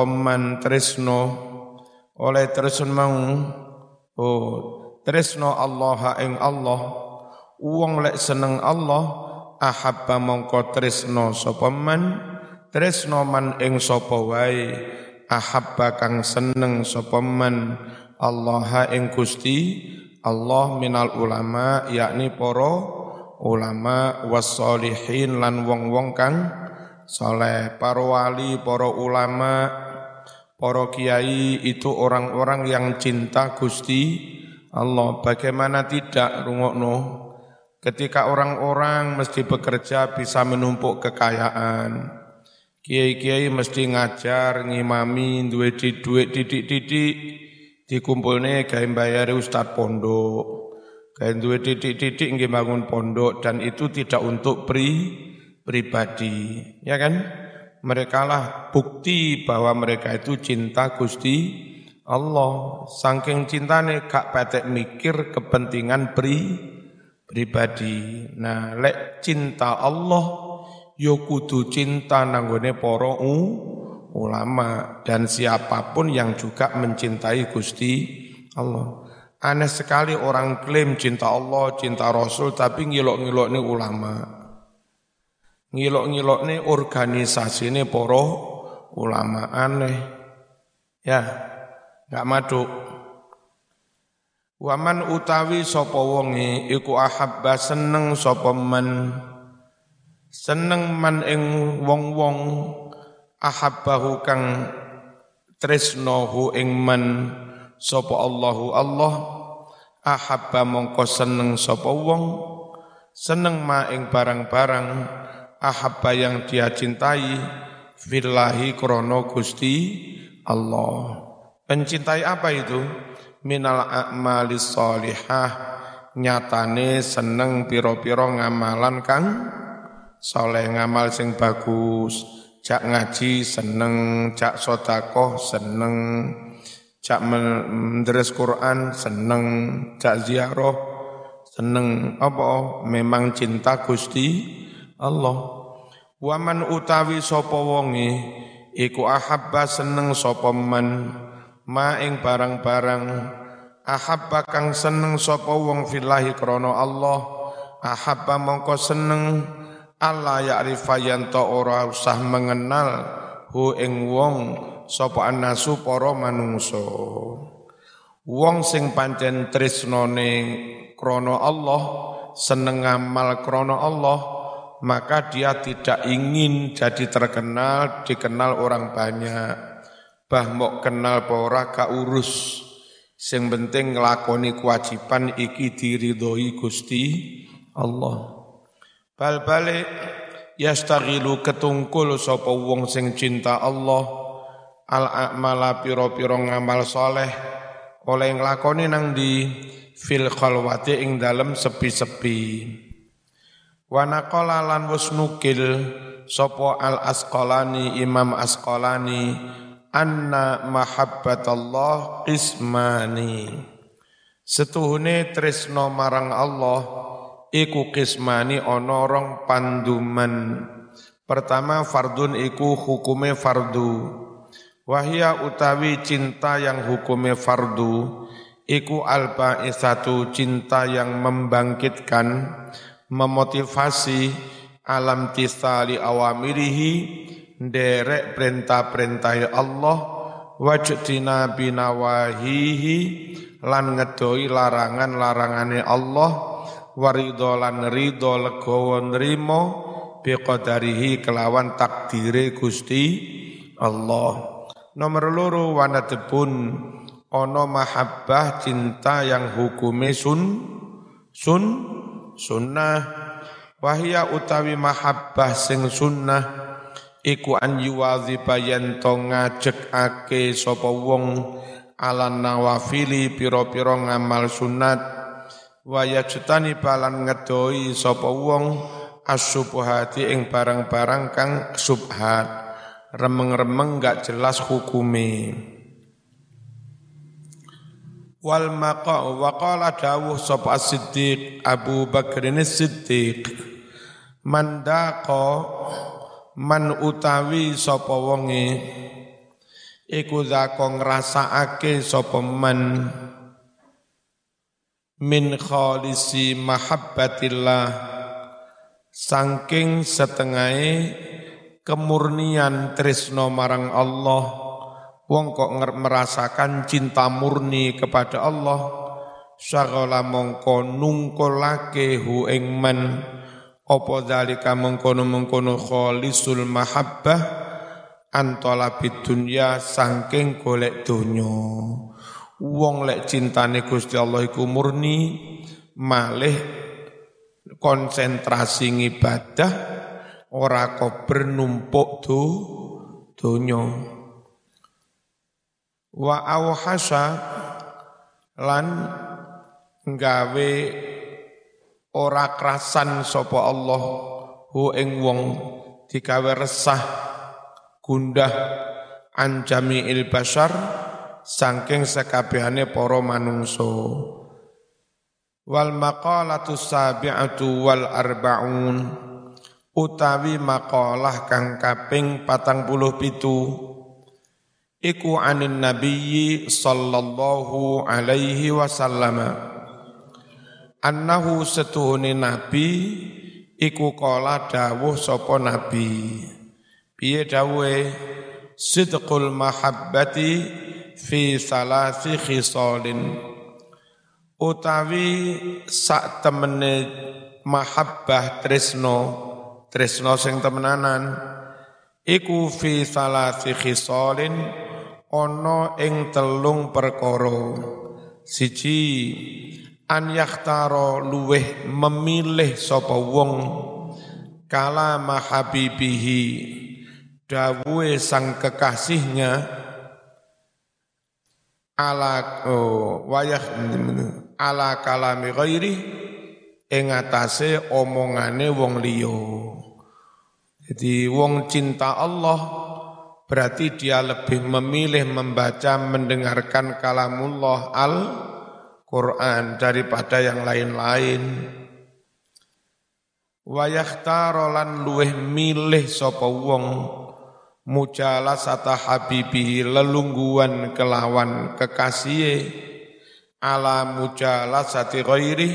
sapa man tresno. Oleh tresno mau oh tresno Allah ing Allah. Wong lek seneng Allah ahabba mongko tresno sapa man? Tresno man ing sapa wae? Ahabba kang seneng sapa man? Allah ing Gusti Allah minal ulama yakni para ulama wassolihin lan wong-wong kang soleh, para wali, para ulama, para kiai itu orang-orang yang cinta Gusti Allah. Bagaimana tidak rungokno? Ketika orang-orang mesti bekerja bisa menumpuk kekayaan. Kiai-kiai mesti ngajar, ngimami, duwe duit didik-didik, dikumpulne gawe bayar ustad pondok. Gawe duwe didik-didik nggih bangun pondok dan itu tidak untuk pri pribadi, ya kan? Mereka lah bukti bahwa mereka itu cinta Gusti Allah. Saking cintane gak patek mikir kepentingan pri pribadi. Nah, lek cinta Allah yo kudu cinta nanggone para ulama dan siapa pun yang juga mencintai Gusti Allah. Aneh sekali orang klaim cinta Allah, cinta Rasul tapi ngilok-ngilok ini ulama ngilok-ngilok ini organisasi ini poro ulama aneh. Ya, nggak maduk. Waman utawi sapa wonge iku ahabba seneng sapa man seneng man ing wong-wong ahabbahu kang tresnohu ing man sapa Allahu Allah ahabba mongko seneng sapa wong seneng ma ing barang-barang ahabba yang dia cintai fillahi krono Gusti Allah. Pencintai apa itu? Minal a'mali sholihah nyatane seneng piro-piro ngamalan kang soleh ngamal sing bagus cak ngaji seneng cak sodakoh seneng cak mendres Quran seneng cak ziarah seneng apa memang cinta Gusti Allah. Waman utawi sapa wonge iku ahabba seneng sapa man barang-barang. Ahabba kang seneng sapa wong fillahi krana Allah. Ahabba mongko seneng Allah ya'rifa yanto ora usah mengenal hu ing wong sapa anasu para manungsa. Wong sing pancen tresnane krana Allah seneng ngamal krana Allah maka dia tidak ingin jadi terkenal, dikenal orang banyak. Bah mau kenal pora ka urus. Sing penting ngelakoni kewajiban iki diridhoi Gusti Allah. Bal balik yastaghilu ketungkul sapa wong sing cinta Allah al a'mala piro-piro ngamal soleh oleh nglakoni nang di fil khalwati ing dalem sepi-sepi. Wa naqala lan wis nukil sapa al asqalani Imam Asqalani anna mahabbatallah qismani. Setuhune tresno marang Allah iku qismani ana rong panduman. Pertama fardun iku hukume fardu. Wahia utawi cinta yang hukume fardu Iku alba satu cinta yang membangkitkan memotivasi alam tisali awamirihi derek perintah-perintah Allah wajtina binawahihi lan ngedoi larangan-larangane Allah warido lan rido legowo nrimo biqadarihi kelawan takdire Gusti Allah. Nomor loro wanadebun ono mahabbah cinta yang hukume sun sun sunnah. Wahya utawi mahabbah sing sunnah iku an yuwadziba yen to ngajekake sapa wong ala nawafili pira-pira ngamal sunat wa yajtani balan ngedoi sapa wong asyubhati ing barang-barang kang subhat. Remeng-remeng gak jelas hukume wal maqa wa qala dawuh sapa siddiq Abu Bakar Siddiq. Mandaqa man utawi sapa wonge iku zako ngrasakake sapa man min khalisi mahabbatillah saking setengahe kemurnian tresno marang Allah wong kok merasakan cinta murni kepada Allah syaghala mongko nungkolake hu ing man apa zalika mengkono-mengkono khalisul mahabbah antola bidunya saking golek donya. Wong lek cintane Gusti Allah iku murni malih konsentrasi ibadah ora kober numpuk do donya wa awhasa lan nggawe ora krasan sapa Allah hu ing wong digawe resah gundah anjami il bashar saking sekabehane para manungsa. Wal maqalatu sabi'atu wal arba'un utawi makalah kang kaping patang puluh pitu iku anin nabiyyi sallallahu alaihi wasallam. Annahu setuhune nabi iku kala dawuh sapa nabi. Piye dawuhe? Sidqul mahabbati fi salasi khisalin. Utawi sak temene mahabbah tresno tresno sing temenanan iku fi salasi khisalin ana ing telung perkara. Siji an yakhtaro luweh memilih sapa wong. Kala mahabibihi dawuhe sang kekasihnya ala oh, wayah ala kalami ghairi ing atase omongane wong liya. Jadi wong cinta Allah berarti dia lebih memilih membaca mendengarkan kalamullah al Quran daripada yang lain-lain. Wayahtarolan luweh milih sapa wong mujalasata habibihi lelungguan kelawan kekasih ala mujalasati ghairi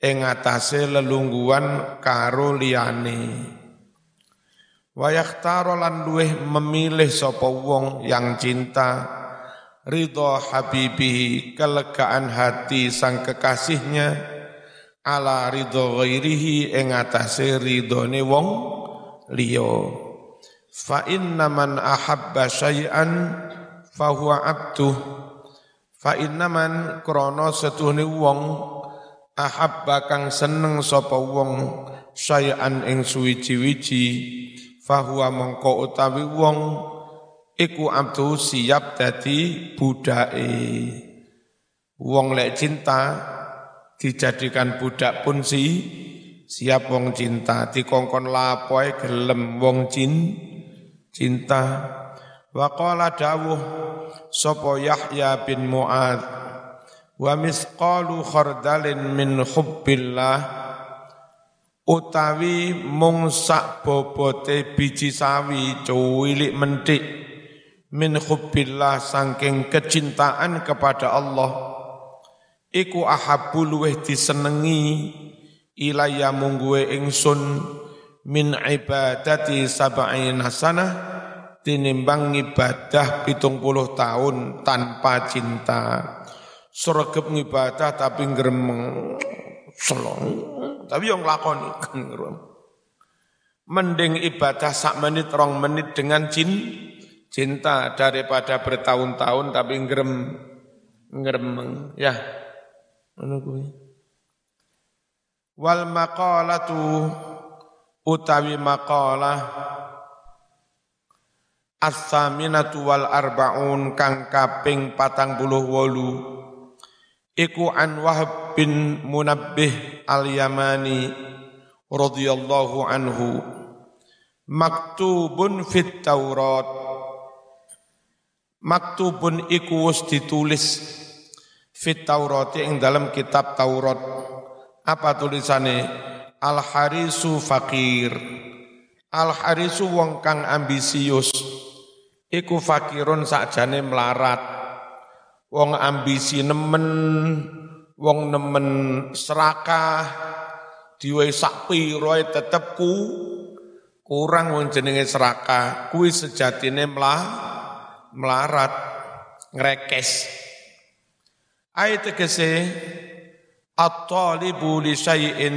ing atase lelungguan karo liyane. Wayaktaro lan memilih sapa wong yang cinta. Ridho habibihi kelegaan hati sang kekasihnya. Ala ridho ghairihi ing atase ridhone wong liya. Fa inna man ahabba syai'an fahuwa abduh. Fa inna man krana setuhne wong ahabba kang seneng sapa wong syai'an ing suwiji-wiji fahuwa mongko utawi wong iku abdu siap dadi budake. Wong lek cinta dijadikan budak pun si siap wong cinta. Dikongkon lapoe gelem wong cin cinta. Wa qala dawuh sapa Yahya bin Muad wa misqalu khardalin min hubbillah utawi mung sak bobote biji sawi cuwilik mentik min khubbillah saking kecintaan kepada Allah. Iku ahabbu luweh disenengi ilaya mungguwe ingsun. Min ibadati sab'ina sanah tinimbang ibadah pitung puluh tahun tanpa cinta. Surgep ngibadah tapi ngremeng. Selong tapi yang lakoni mending ibadah sak menit rong menit dengan jin cinta daripada bertahun-tahun tapi ngerem ngeremeng ya. Ngono wal maqalatu utawi maqalah as-saminatu wal arbaun kang kaping patang puluh wolu iku an Wahab bin Munabbih al-Yamani radhiyallahu anhu. Maktubun fit Taurat. Maktubun iku wis ditulis fit Taurat ing dalam kitab Taurat. Apa tulisane? Al harisu fakir. Al harisu wong kang ambisius. Iku fakirun sakjane melarat wong ambisi nemen wong nemen serakah diwe sak pira tetep ku kurang wong jenenge serakah kuwi sejatine melah melarat ngrekes. Ayat tegese at-talibu li syai'in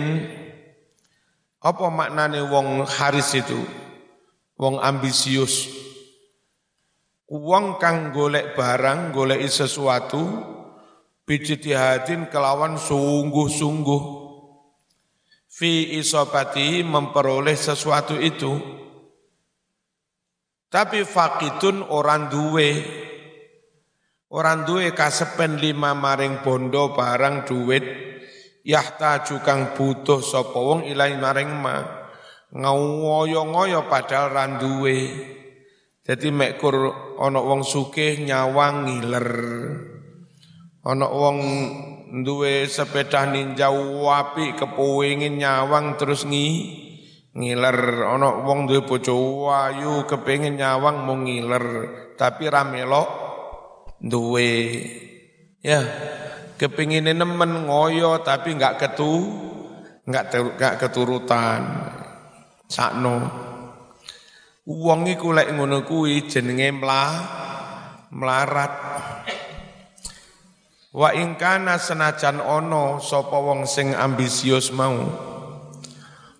apa maknane wong haris itu? Wong ambisius Uang kang golek barang, golek sesuatu, bijtihadin kelawan sungguh-sungguh. Fi isobati memperoleh sesuatu itu. Tapi fakitun orang duwe. Orang duwe kasepen lima maring bondo barang duit. Yahta jukang butuh sapa wong ilai maring ma. Ngoyo-ngoyo padahal randuwe. Jadi mekur ana wong sugih nyawang ngiler. Ana wong duwe sepeda ninja wapi kepengin nyawang terus ngi ngiler. Ana wong duwe bojo ayu kepengin nyawang mau ngiler, tapi ra melok duwe. Ya, kepingin nemen ngoyo tapi enggak ketu enggak enggak keturutan. Sakno. Wong iku lek ngono kuwi jenenge mlah melarat. Wa ingkana senajan ono sapa wong sing ambisius mau.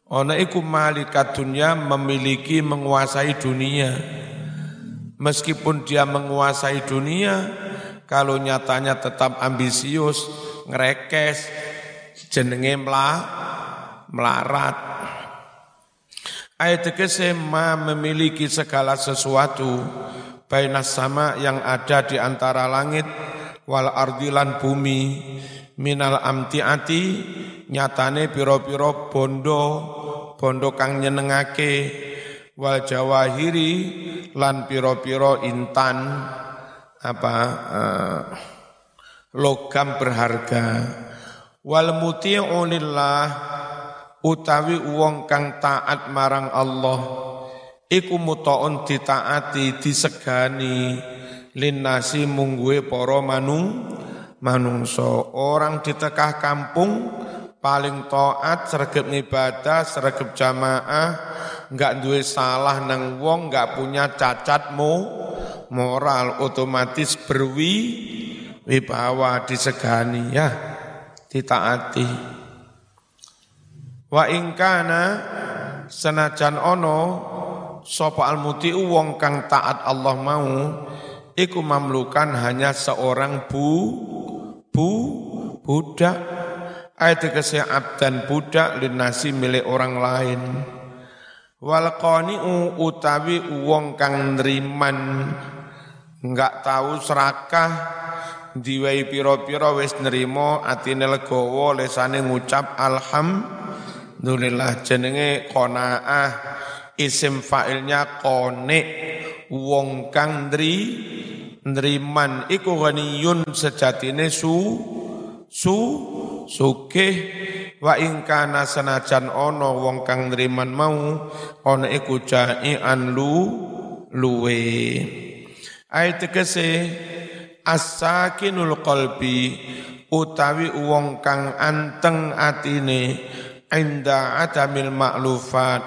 Ono iku malikat dunia memiliki menguasai dunia. Meskipun dia menguasai dunia, kalau nyatanya tetap ambisius, ngerekes, jenenge melah, melarat. Ayat tegese ma memiliki segala sesuatu bainas sama yang ada di antara langit wal ardilan bumi minal amtiati nyatane piro-piro bondo bondo kang nyenengake wal jawahiri lan piro-piro intan. Apa uh, logam berharga. Wal muti'u utawi wong kang taat marang Allah iku mutaun ditaati disegani. Linnasi mungguwe para manung manungso orang di tengah kampung paling taat sergap ibadah sergap jamaah enggak duwe salah nang wong enggak punya cacat moral otomatis berwi wibawa disegani. Ya ditaati Wa ingkana senajan ono sapa almuti wong kang taat Allah mau iku mamlukan hanya seorang bu bu budak. Ayat kese abdan budak linasi milik orang lain. Wal qani'u utawi wong kang nriman enggak tahu serakah diwai piro-piro wis nerimo atine legowo lesane ngucap alhamdulillah Alhamdulillah jenenge qanaah. Isim fa'ilnya qone wong kang ndri ndriman iku ghaniyun sejatine su su sugih. Wa ing kana sanajan ana wong kang ndriman mau ana iku jai'an lu luwe. Ayat tegese as-sakinul qalbi utawi wong kang anteng atine inda adamil maklufat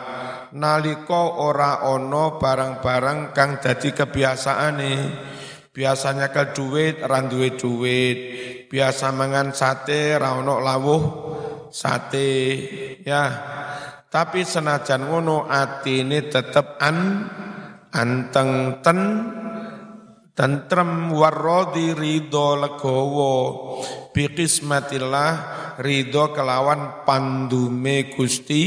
naliko ora ono barang-barang kang dadi kebiasaane. Biasanya ke duit ran duwe duit. Biasa mangan sate ra lawuh sate ya. Tapi senajan ngono atine tetep an anteng ten tentrem warrodi ridho legowo bi qismatillah ridho kelawan pandume Gusti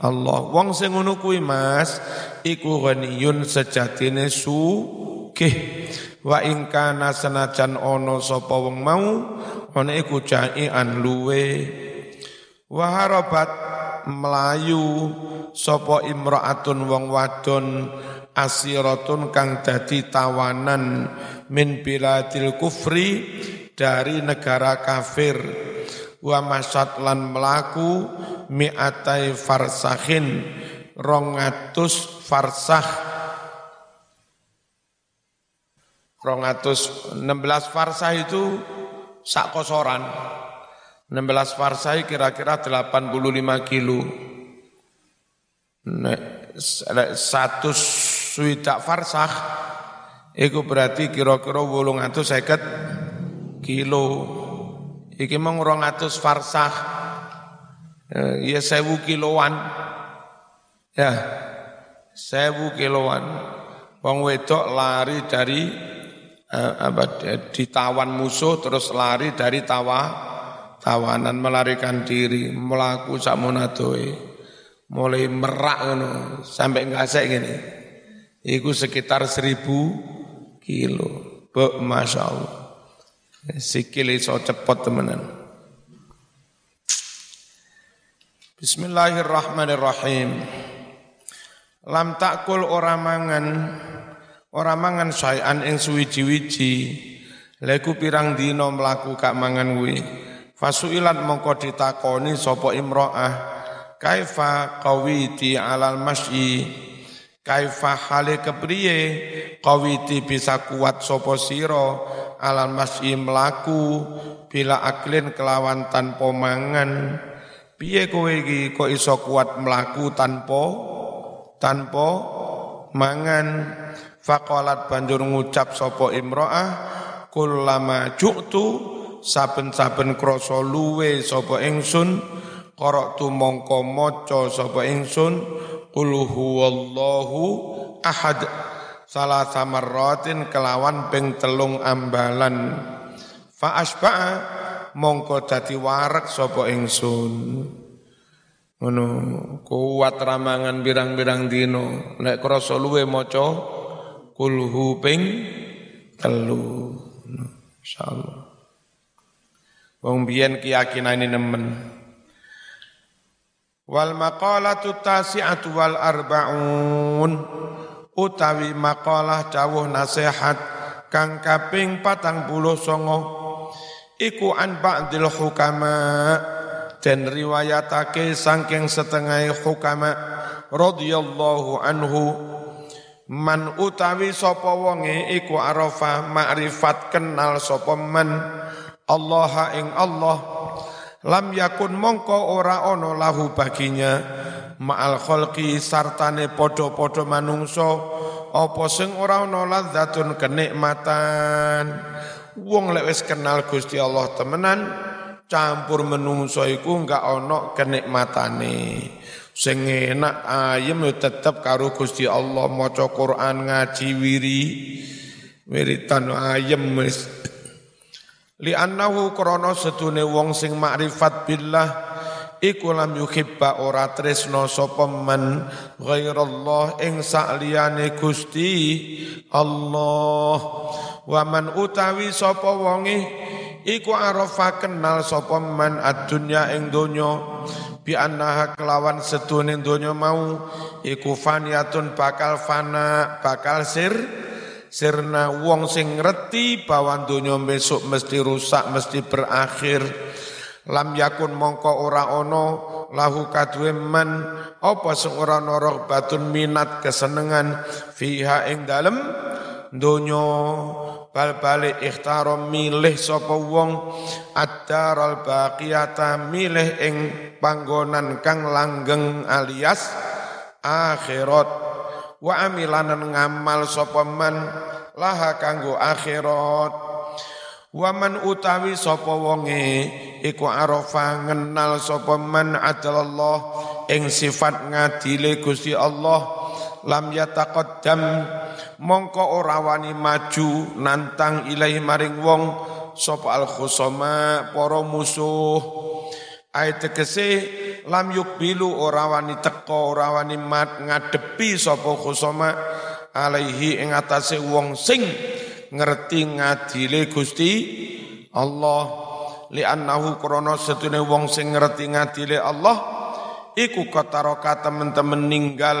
Allah. Wong sing ngono kuwi Mas, iku ghaniyun sejatine sugih. Wa ing kana senajan ana sapa wong mau, ana iku jai'an luwe. Wa melayu sapa imraatun wong wadon asiratun kang dadi tawanan min biladil kufri dari negara kafir. Wa masyad lan melaku mi'atai farsahin rongatus farsah rongatus 16 farsah itu sakosoran 16 farsah kira-kira 85 kilo. 100 suidak farsah iku berarti kira-kira 850 kilo. Iki mung 200 farsah. Ya 1000 kiloan. Ya. 1000 kiloan. Wong wedok lari dari eh, apa ditawan musuh terus lari dari tawa tawanan melarikan diri melaku sakmonadoe mulai merak ngono sampai ngasek ini iku sekitar seribu kilo. Bok Masya Allah. Sikil iso cepot temenan. Bismillahirrahmanirrahim. Lam takul ora mangan ora mangan sayan ing suwiji-wiji. Leku pirang dino mlaku kak mangan kuwi. Fasuilat mongko ditakoni sapa imro'ah kaifa qawiti alal masyi kaifa hale kepriye? Qawiti bisa kuat sapa sira alal masyi mlaku bila aklin kelawan tanpa mangan. Piye kowe iki? Kok iso kuat mlaku tanpa tanpa mangan? Faqalat banjur ngucap sapa imro'ah kullama ju'tu saben-saben krasa luwe sapa ingsun qara'tu mongko maca sapa ingsun Qul huwallahu ahad. Salah samarratin kelawan ping telung ambalan. Fa asba'a mongko dadi warak sapa ingsun. Ngono kuat ramangan birang-birang dino nek krasa luwe maca kulhu ping telu. Insyaallah. Wong biyen keyakinane nemen Wal maqalatu tasi'atu wal arba'un. Utawi maqalah dawuh nasihat kang kaping patang puluh songo. Iku an ba'dil hukama. Dan riwayatake sangking setengah hukama. Radhiyallahu anhu. Man utawi sapa wonge iku arafa ma'rifat kenal sapa man. Allah ing Allah lam yakun mongko ora ono lahu baginya. Ma'al kholqi sartane podo-podo manungso apa sing ora ono ladzatun kenikmatan. Wong lek wis kenal Gusti Allah temenan campur menungso iku enggak ono kenikmatane. Sing enak ayem yo tetep karo Gusti Allah maca Quran ngaji wiri. Wiritan ayem wis li annahu krana sedune wong sing makrifat billah iku lam yuhibba ora tresno sapa men ghairallah ing sakliyane Gusti Allah. Wa man utawi sapa wonge iku arafa kenal sapa man adunya ing donya. Bi annaha kelawan sedune donya mau iku faniyatun bakal fana bakal sir sirna wong sing ngerti bahwa donya besok mesti rusak mesti berakhir. Lam yakun mongko ora ono lahu kadwe man apa sing ora ana batun minat kesenengan fiha ing dalem. Donya bal balik ikhtarom milih sapa wong ad-daral baqiyata milih ing panggonan kang langgeng alias akhirat wa amilanan ngamal sapa man laha kanggo akhirat. Wa man utawi sapa wonge iku arafa ngenal sapa man adalallah ing sifat ngadile Gusti Allah. Lam yataqaddam mongko ora wani maju nantang ilahi maring wong sapa al khusama para musuh ayat tegese lam yukbilu ora wani teko ora wani mat ngadepi sapa khusama alaihi ing atase wong sing ngerti ngadile Gusti Allah. Li annahu krana setune wong sing ngerti ngadile Allah iku kataroka temen-temen ninggal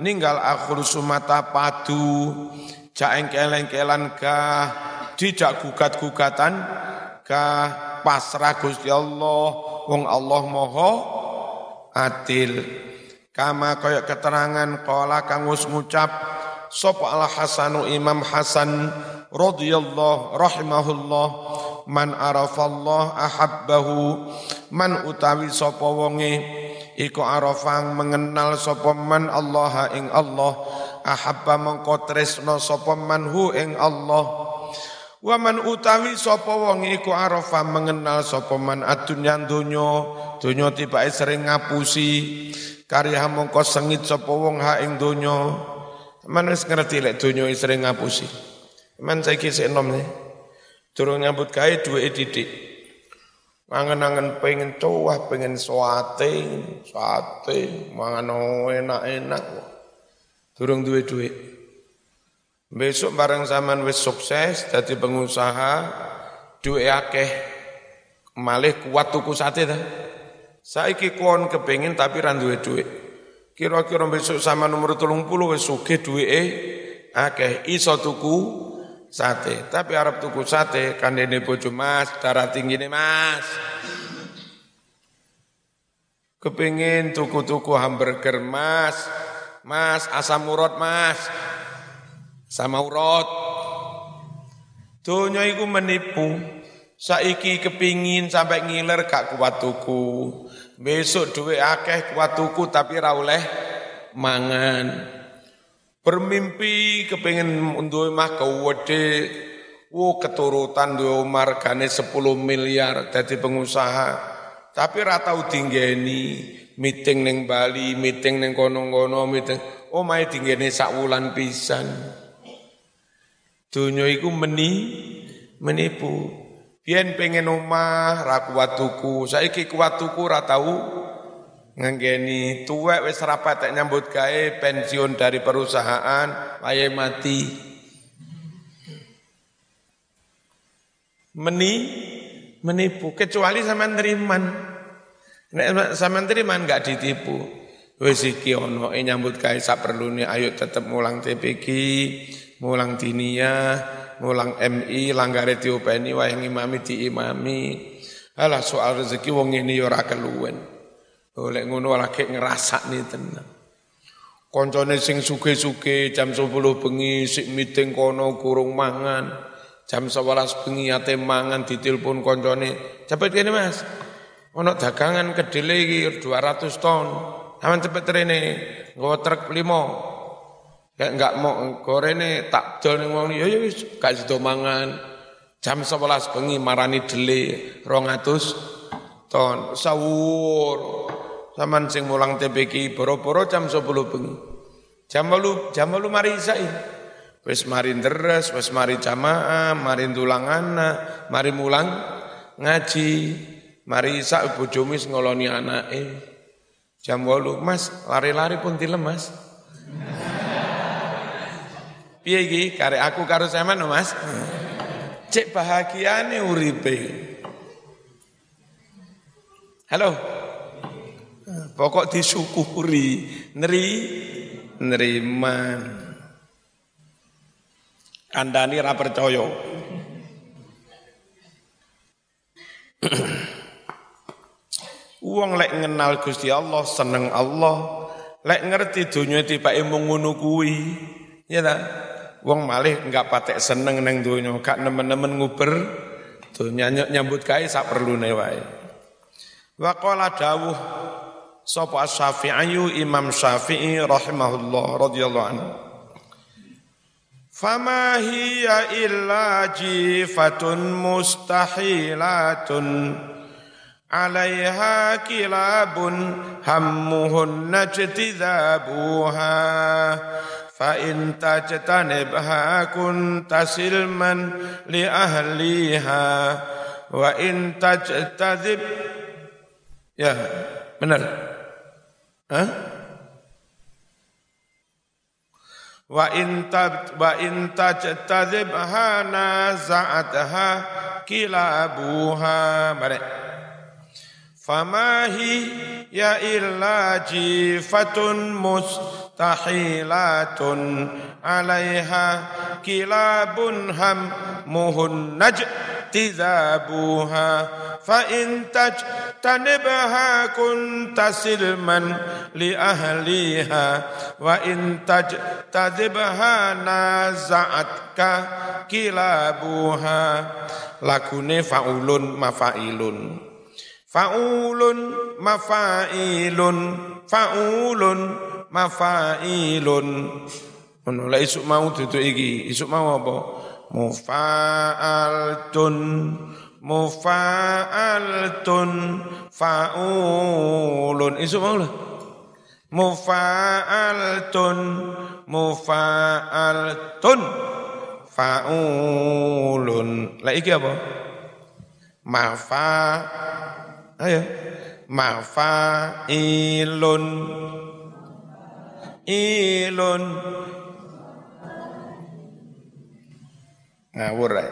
ninggal akhir sumata padu jak engkeleng-kelan kah dijak gugat-gugatan kah pasrah Gusti Allah. Wong Allah moho adil. Kama kaya keterangan kala kang wis ngucap sapa al Hasanu Imam Hasan radhiyallahu rahimahullah man arafallah ahabbahu man utawi sapa wonge iku arafang mengenal sapa man Allah ing Allah ahabba mengko tresno sapa man hu ing Allah Wa man utawi sapa wong iku mengenal sapa man adunya donya donya tibake sering ngapusi karya mongko sengit sapa wong ha ing donya. Man wis ngerti lek donya sering ngapusi. Man saiki sik enom ne durung nyambut gawe duwe didik mangan-angen pengen cowah pengen suate suate mangan enak-enak. Durung duwe duit Besok bareng zaman wis sukses jadi pengusaha duwe akeh malih kuat tuku sate ta. Saiki kon kepengin tapi ra duwe duit. Kira-kira besok sama nomor 30 wis sugih duweke akeh iso tuku sate. Tapi arep tuku sate kandene bojo Mas, darah tinggi Mas. Kepingin tuku-tuku hamburger Mas. Mas, asam urat Mas sama urut. Donya iku menipu. Saiki kepingin sampai ngiler gak kuat tuku. Besok duit akeh kuat tuku tapi ra oleh mangan. Bermimpi kepingin untuk mah kewede. Wo keturutan duwe margane 10 miliar jadi pengusaha. Tapi ra tau dinggeni meeting neng Bali, meeting neng kono-kono, meeting. Oh mai dinggeni sak wulan pisan. Dunia iku meni menipu. Biyen pengen omah ra kuat tuku, saiki kuat tuku ra tau nganggeni tuwek wis rapat tak nyambut gawe pensiun dari perusahaan wayahe mati. Meni menipu kecuali sama neriman. Nek sama neriman enggak ditipu. Wis iki ono e nyambut gawe sak perlune ayo tetep mulang TPG mulang diniyah, mulang MI, langgare diopeni wayang imami diimami. Alah soal rezeki wong ini ya ora keluwen. Oleh ngono lagi ngerasakne tenan. Koncone sing suge-suge jam 10 bengi sik meeting kono kurung mangan. Jam 11 bengi ate mangan ditelepon koncone. Cepet kene Mas. Ono dagangan kedele iki 200 ton. Aman cepet rene. Nggawa truk 5. Kayak enggak mau gorene tak dol ning wong ya ya wis gak sido mangan. Jam 11 bengi marani dele 200 ton sawur. Saman sing mulang TPK boro-boro jam 10 bengi. Jam 8 jam 8 mari isai. Wis mari deres, wis mari jamaah, mari tulangan, mari mulang ngaji. Mari isak bojomu ngoloni anake. Jam 8, Mas, lari-lari pun dilem, Mas. Piye iki kare aku karo sampean Mas? Cek bahagiane uripe. Halo. Pokok disyukuri, neri neriman. Kandani ra percaya. Uang lek ngenal Gusti Allah, seneng Allah, lek ngerti dunia tibake mung ngono kuwi. Ya ta? Wong malih enggak patek seneng neng donya, gak nemen-nemen nguber donya nyambut gawe sak perlune wae. Wa qala dawuh sapa Syafi'i Imam Syafi'i rahimahullah radhiyallahu anhu. Fama hiya illa jifatun mustahilatun alaiha kilabun hammuhun najtidhabuha فإن تجتنبها كنت سلما لأهليها وإن تجتذب يا benar Hah? wa in tab wa in tajtadhibha naza'atha kilabuha bare famahi ya illa jifatun mus تحيلات عليها كلاب همه النجد اجتذابوها فإن تجتنبها كنت سلما لأهليها وإن تجتذبها نازعتك كلابوها. lakune فعول mafailun فعول mafailun فعول mafailun. Ngono isuk mau duduk iki. Isuk mau apa? Mufa'altun. Mufa'altun. Faulun. Isuk mau lah. Mufa'altun. Mufa'altun. Faulun. Lek iki apa? Mafa ayo. Mafailun ilun. Ngawur ae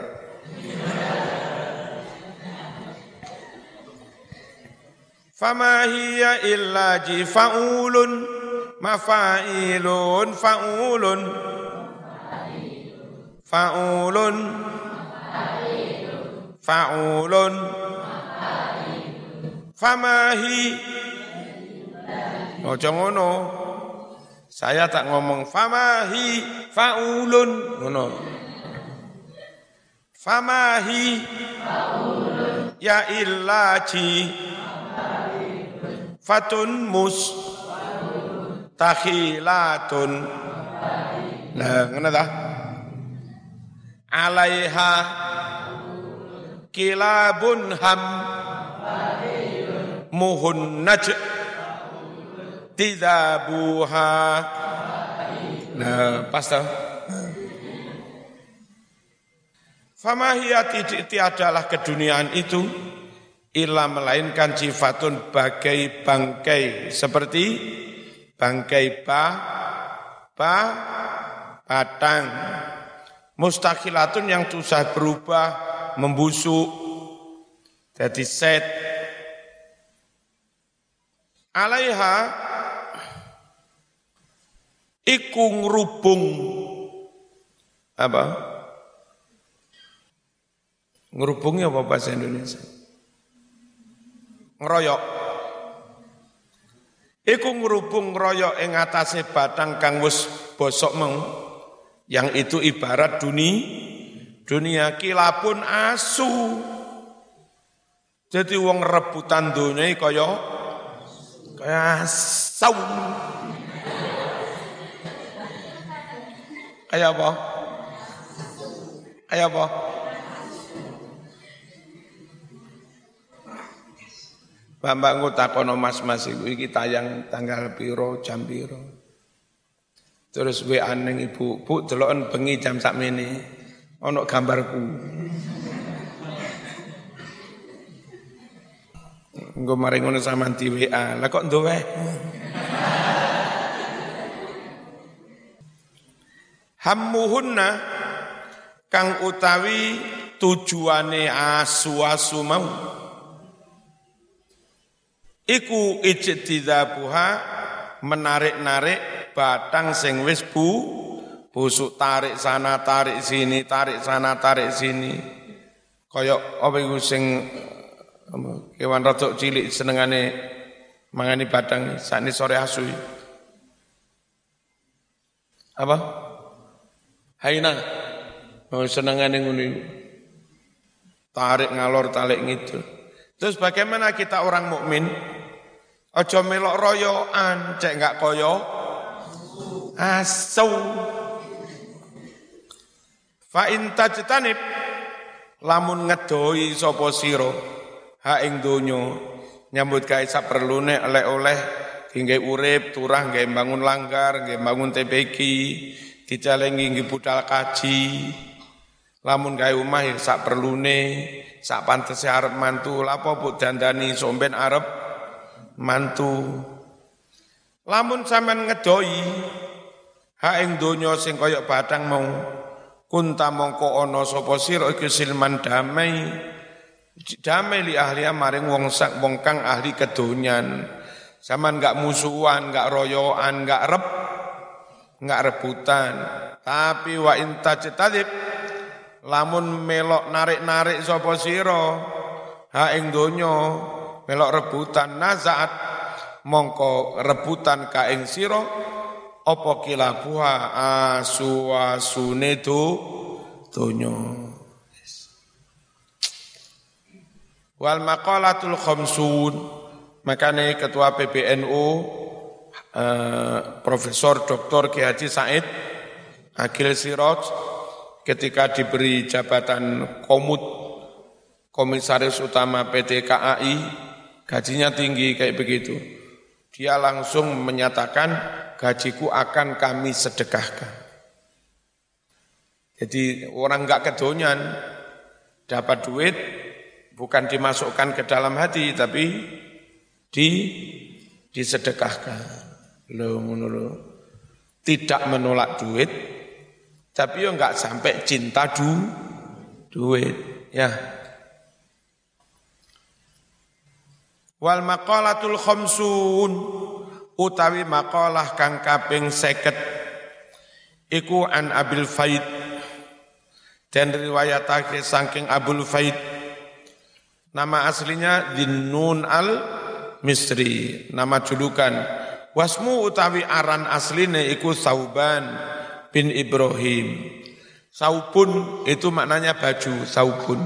Fama hiya illa jifaulun. Mafailun faulun. Faulun. Faulun. Fama hi. Ojo ngono saya tak ngomong famahi faulun. Ngono. Famahi ya illaji fatun mus. Takhilatun. Nah ngono ta? Alaiha kilabun ham. Muhun naj' tidzabuha nah pas Famahiyati tiadalah keduniaan itu illa melainkan sifatun bagai bangkai. Seperti bangkai ba ba batang. Mustaqilatun yang susah berubah membusuk jadi set. Alaiha iku ngrubung apa? Ngerubungnya apa bahasa Indonesia? Ngeroyok. Iku ngerubung ngeroyok ing atase batang kang wis bosok meng yang itu ibarat dunia dunia kilapun asu. Jadi wong rebutan dunia kaya kaya saung. Kayak apa? Kayak apa? Engko takono mas-mas iku iki tayang tanggal piro jam piro. Terus gue aneng ibu, bu deloken bengi jam sakmene ana gambarku. Engko mari ngono sampean di WA. Lah kok? Hammuhunna kang utawi tujuane asu-asu mau. Iku ijtidzabuha menarik-narik batang sing wis bu busuk tarik sana tarik sini tarik sana tarik sini. Kaya apa iku sing kewan rodok cilik senengane mangani batang sakni sore asu apa Haina. Oh, senengane ngono Tarik ngalor tarik gitu. Terus bagaimana kita orang mukmin? Ojo melok royoan, cek enggak koyo asu. Fa tajtanib lamun ngedoi sapa sira ha ing donya nyambut gawe saperlune oleh-oleh hingga urip turah nggih bangun langgar nggih bangun TPQ dicalengi nggih budal kaji. Lamun gawe omah ya sak perlune sak pantese arep mantu. Lapo bu dandani somben arep mantu? Lamun sampean ngedoi ha ing donya sing kaya batang mau kunta mongko ana sapa sira iku silman damai. Damai li ahli maring wong sak wong kang ahli kedonyan. Saman gak musuhan, gak royoan, gak rep, enggak rebutan. Tapi wa inta cetalib lamun melok narik-narik sapa sira ha ing donya melok rebutan nazaat mongko rebutan ka ing sira apa kilabuha asu asune do donya wal maqalatul khamsun makane ketua PBNU eh, Profesor Dr. Ki Haji Said Agil Siroj ketika diberi jabatan komut komisaris utama PT KAI gajinya tinggi kayak begitu dia langsung menyatakan gajiku akan kami sedekahkan jadi orang nggak kedonyan dapat duit bukan dimasukkan ke dalam hati tapi di disedekahkan lo menurut tidak menolak duit tapi yo nggak sampai cinta du duit ya. Wal maqalatul khamsun utawi maqalah kang kaping seket iku an abil faid. Dan riwayatake saking abul faid. Nama aslinya Dinnun al Misri nama julukan wasmu utawi aran asline iku Sauban bin Ibrahim. Saubun itu maknanya baju, saubun.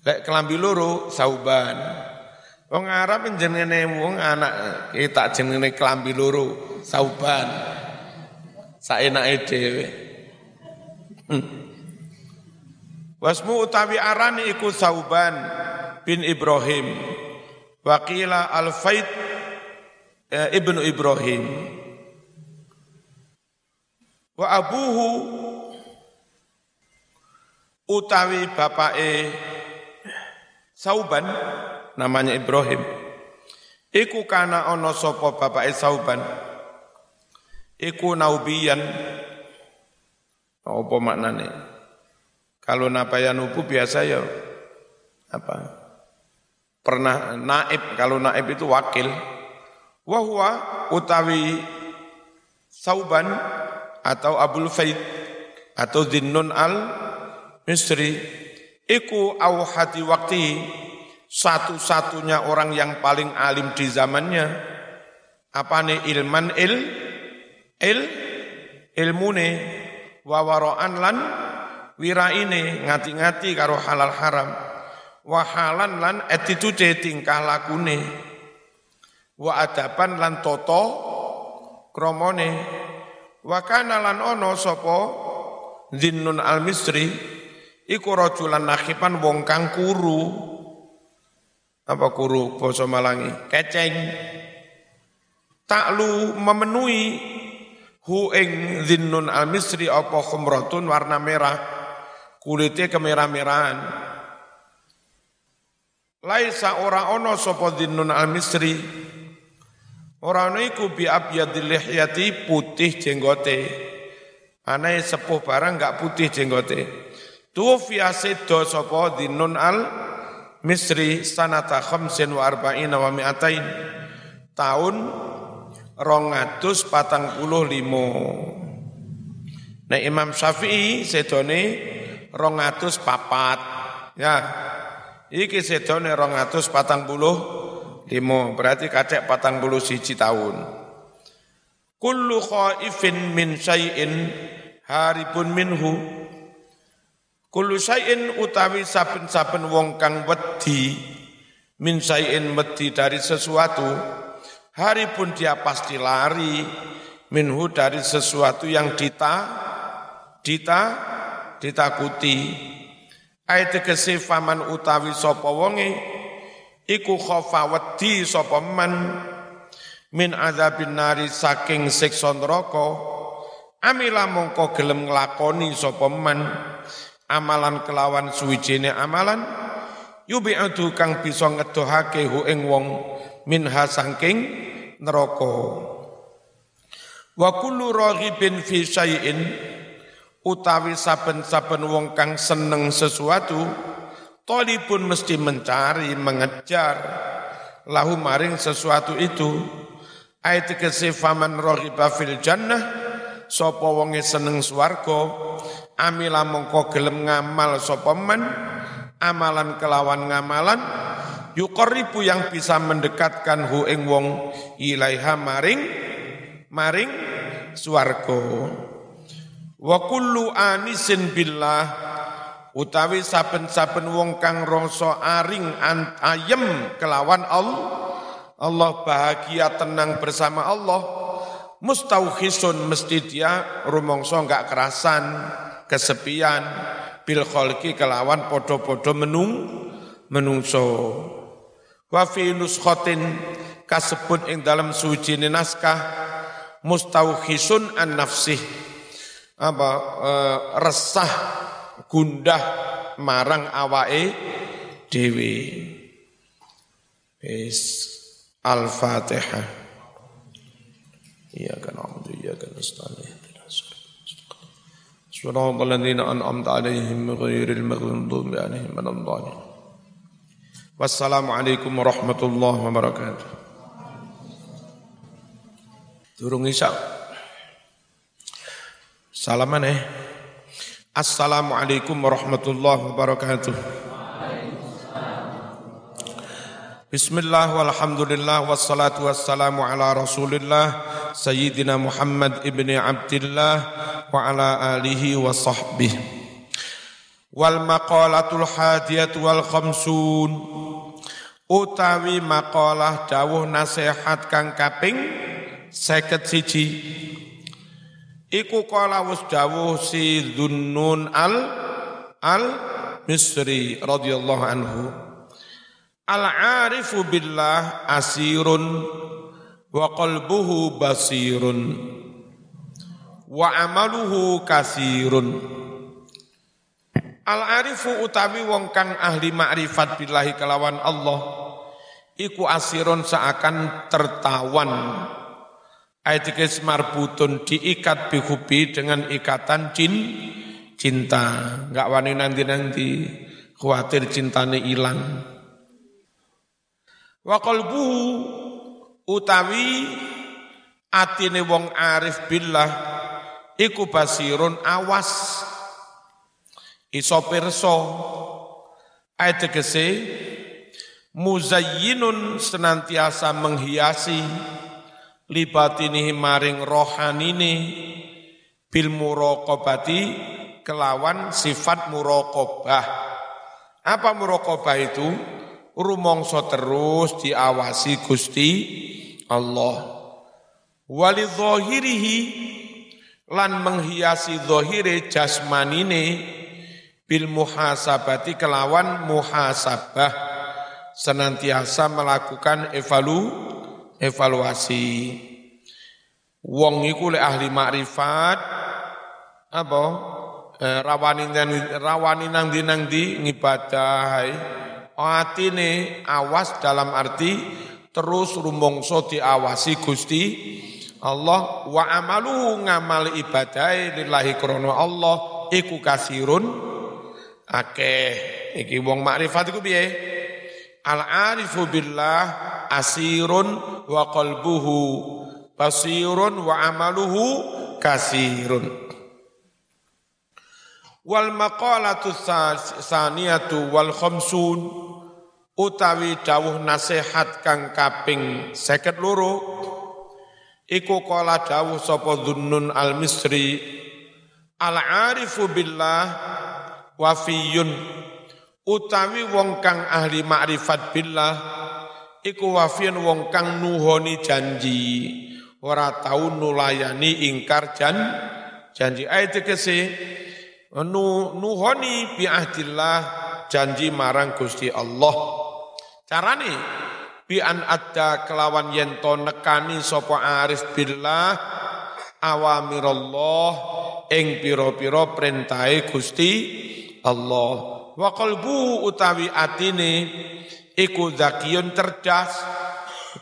Lek kelambi loro, sauban. Wong Arab jenenge wong anak kita jenenge kelambi loro, sauban. Saenake dhewe. Wasmu utawi arani iku Sauban bin Ibrahim. Wakila Al-Faid eh, Ibnu Ibrahim. Wa abuhu utawi bapake Sauban namanya Ibrahim. Iku kana ana sapa bapake Sauban. Iku naubiyan. Apa maknane? Kalau nabayanubu biasa ya apa? Pernah naib, kalau naib itu wakil. Wahwa utawi Sauban atau Abul Faid atau Dinnun al Misri iku awhati waktu satu-satunya orang yang paling alim di zamannya. Apa nih ilman il il ilmune. Wawaroan lan wiraine ngati-ngati karo halal haram. Wahalan lan attitude tingkah lakune wa adaban lan toto kromone Wa kana lan ono sapa Zinnun al-Misri iku rajulan nakhipan wong kang kuru. Apa kuru basa Malangi? Keceng. Taklu memenuhi hu ing Zinnun al-Misri apa khumratun warna merah. Kulitnya kemerah-merahan. Laisa ora ono sapa Zinnun al-Misri Orang iku bi abyadil lihyati putih jenggote. Anae sepuh barang enggak putih jenggote. Tufiya sedo sapa dinun al Misri sanata khamsin wa arba'ina wa mi'atain. Tahun rongatus patang puluh limo. Nah Imam Syafi'i sedone rongatus papat. Ya, iki sedone rongatus patang puluh limo berarti kacek patang bulu siji tahun. Kullu khaifin min syai'in haripun minhu. Kullu syai'in utawi saben-saben wong kang wedi min syai'in wedi dari sesuatu haripun dia pasti lari minhu dari sesuatu yang dita dita ditakuti. Ayat kesifaman utawi sapa wonge iku khofa wedi sapa min azabin nari saking siksa neraka. Amila mongko gelem nglakoni sapa man. Amalan kelawan suwijine amalan. Yubi'atu kang bisa ngedohake hu ing wong minha saking neraka. Wa kullu raghibin fi syai'in. Utawi saben-saben wong kang seneng sesuatu Toli pun mesti mencari, mengejar. Lahu maring sesuatu itu. Ayat kesifaman rohiba fil jannah sapa wonge seneng swarga. Amila mongko gelem ngamal sapa men amalan kelawan ngamalan yuqarribu yang bisa mendekatkan hu ing wong ilaiha maring maring swarga. Wa kullu anisin billah utawi saben-saben wong kang rasa aring ayem kelawan Allah Allah bahagia tenang bersama Allah mustauhisun mesti dia rumongso enggak kerasan kesepian bil kholki kelawan podo-podo menung menungso. Wa fi nuskhatin kasebut ing dalam suci naskah mustauhisun an nafsih apa e, resah gundah marang awake dewi Yes. Al-Fatihah. Iyyaka na'budu wa iyyaka nasta'in. صراط الذين أنعمت عليهم غير المغضوب عليهم ولا الضالين والسلام عليكم ورحمة الله وبركاته Durung isya. Salaman eh. Assalamualaikum warahmatullahi wabarakatuh. Bismillah walhamdulillah wassalatu wassalamu ala rasulillah Sayyidina Muhammad ibni Abdillah wa ala alihi wa sahbihi. Wal maqalatul hadiyat wal khamsun. Utawi maqalah dawuh nasihat kang kaping seket siji Iku kala wus dawuh si Dhunnun al al Misri radhiyallahu anhu. Al-arifu billah asirun wa qalbuhu basirun wa amaluhu kasirun. Al-arifu utawi wong kang ahli ma'rifat billahi kelawan Allah iku asirun seakan tertawan ayat marbutun diikat bihubi dengan ikatan cin cinta. Enggak wani nanti-nanti khawatir cintane hilang. Wa qalbuhu utawi atine wong arif billah iku basirun awas iso pirsa. Ayat muzayyinun senantiasa menghiasi libatinihi maring rohanine bil muraqabati kelawan sifat muraqabah. Apa muraqabah itu? Rumongso terus diawasi Gusti Allah. Wali zahirihi lan menghiasi zahire jasmanine bil muhasabati kelawan muhasabah. Senantiasa melakukan evalu evaluasi. Wong iku le ahli makrifat apa? Eh, rawani rawani nang di nang di ngibadah atine awas dalam arti terus rumongso diawasi Gusti Allah. Wa amalu ngamal ibadah lillahi krono Allah iku kasirun. Akeh. Iki wong makrifat iku piye? Al arifu billah asirun wa qalbuhu basirun wa amaluhu kasirun. Wal maqalatu saniyatu wal khamsun utawi dawuh nasihat kang kaping seket loro iku kala dawuh sapa dhunnun al misri al arifu billah wafiyun utawi wong kang ahli makrifat billah iku wafiyun wong kang nuhoni janji ora tau nulayani ingkar jan janji ayat kese nu nuhoni bi ahdillah janji marang Gusti Allah. Carane bi an adda kelawan yen to nekani sapa arif billah awamirallah ing pira-pira perintahe Gusti Allah. Wa qalbu utawi atine iku zakiyun cerdas,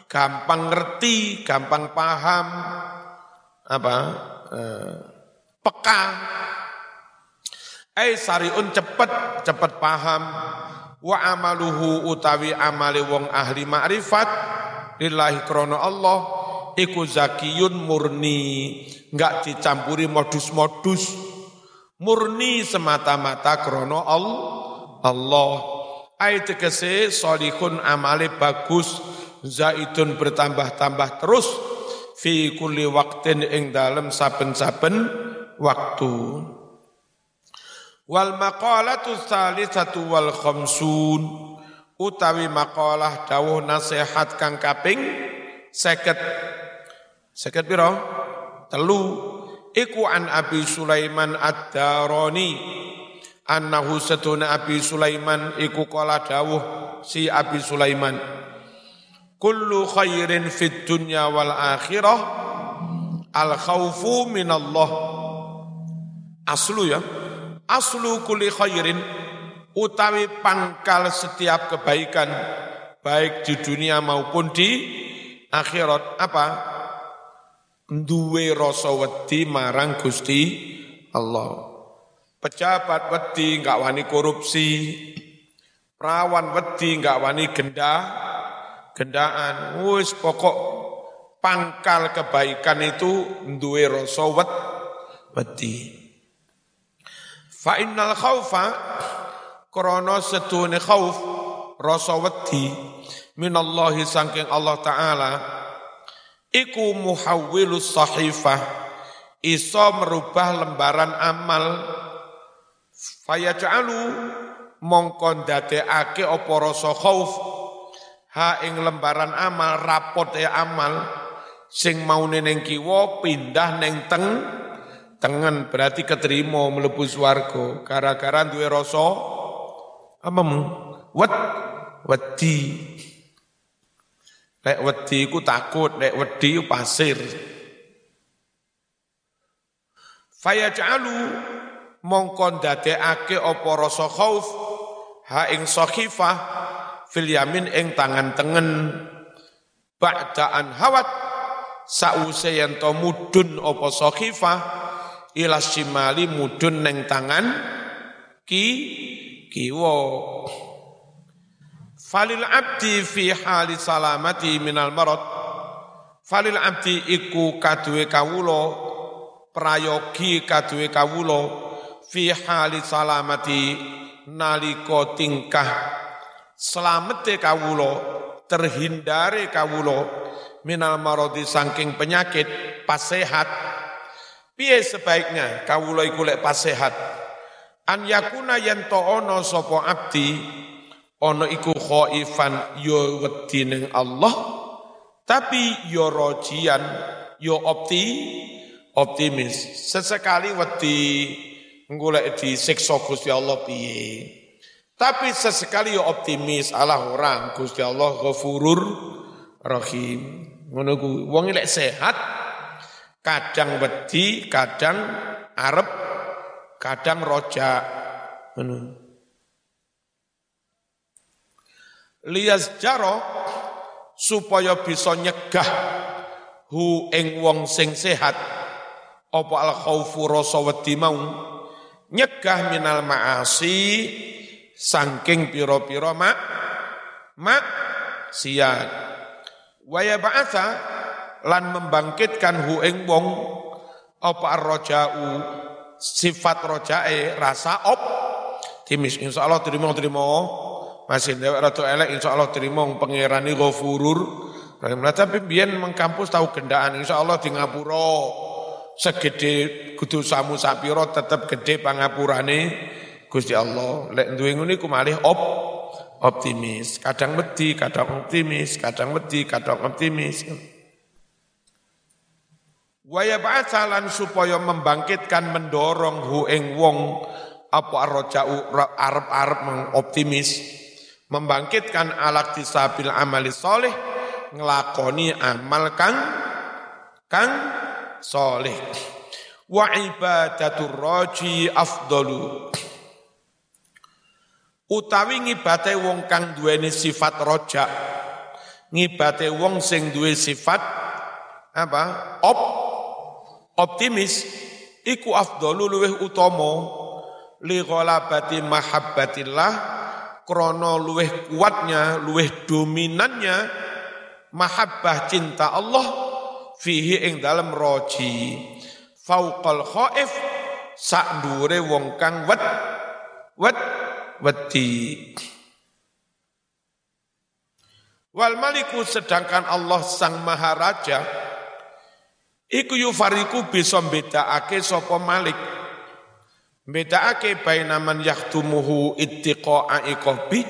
gampang ngerti, gampang paham, apa? Eh, peka Ai sariun cepet, cepet paham. Wa amaluhu utawi amali wong ahli ma'rifat lillahi krono Allah iku zakiyun murni, enggak dicampuri modus-modus. Murni semata-mata krono Allah. Ayat tegese solihun amale bagus, zaitun bertambah-tambah terus fi kulli waktin ing dalem saben-saben waktu. Wal maqalatu satu wal khamsun utawi maqalah dawuh nasihat kang kaping seket. Seket piro? Telu. Iku an Abi Sulaiman ad-Darani annahu satuna Abi Sulaiman iku kala dawuh si Abi Sulaiman. Kullu khairin fid dunya wal akhirah al khaufu minallah. Aslu ya. Aslu kulli khairin utawi pangkal setiap kebaikan baik di dunia maupun di akhirat. Apa? Duwe rasa wedi marang Gusti Allah pejabat wedi enggak wani korupsi. Perawan wedi enggak wani gendah gendaan. Wis pokok pangkal kebaikan itu duwe rasa wedi. Fa innal khaufa krana setune khauf rasa wedi. Minallahi saking Allah taala iku muhawwilus sahifah iso merubah lembaran amal fayaj'alu mongkon dadekake apa rasa khauf. Ha ing lembaran amal rapot ya amal sing mau ning kiwa pindah neng teng tengen berarti keterima mlebu swarga. Gara-gara duwe rasa apa wet wedi. Lek wedi ku takut lek wedi pasir. Fayaj'alu mongkon dadekake apa rasa khauf ha ing sakhifah fil yamin ing tangan tengen. Ba'daan hawat sause yen to mudun apa sakhifah ila shimali mudun neng tangan ki kiwa. Falil abdi fi hali salamati minal marad. Falil abdi iku kaduwe kawula prayogi kaduwe kawula fi hali salamati nalika tingkah selamete kawulo terhindari kawulo minal marodi saking penyakit pas sehat piye sebaiknya kawulo iku lek pas sehat an yakuna yen ono sapa abdi ono iku khaifan yo wedi ning Allah. Tapi yo rojian yo opti optimis. Sesekali wedi golek disiksa Gusti Allah piye tapi sesekali ya optimis Allah orang Gusti Allah ghafurur rahim. Ngono ku wong lek sehat kadang wedi, kadang arep, kadang roja. Ngono. Lias jaro supaya bisa nyegah hu ing wong sing sehat apa al khaufu rasa wedi mau nyegah minal maasi sangking piro-piro mak mak siat waya ba'atha lan membangkitkan hu ing wong apa arroja'u sifat rojae rasa op. Timis insyaallah terima terima masih dewek ratu elek insyaallah terima pengirani rahim tapi biyen mengkampus tahu gendaan insyaallah di ngapura segede kudu samu sapiro tetap gede pangapurane. Gusti Allah lek duwe ngene iku malih op optimis, kadang wedi, kadang optimis, kadang wedi, kadang optimis. Waya ba'asalan supaya membangkitkan mendorong hu ing wong apa arroja'u arep-arep mengoptimis membangkitkan alat tisabil amali soleh ngelakoni amal kang kang soleh. Wa ibadatur raji afdalu. Utawi ngibate wong kang duweni sifat rojak ngibate wong sing duwe sifat apa op optimis iku afdalu luweh utama li ghalabati mahabbatillah krana luweh kuatnya luweh dominannya mahabbah cinta Allah fihi ing dalem roji. Fauqal khaif sak dhuwure wong kang wet wet wedi. Wal maliku sedangkan Allah sang maharaja iku yufariku bisa bedakake sapa malik. Bedakake baina man yahtumuhu ittiqa'a iqabi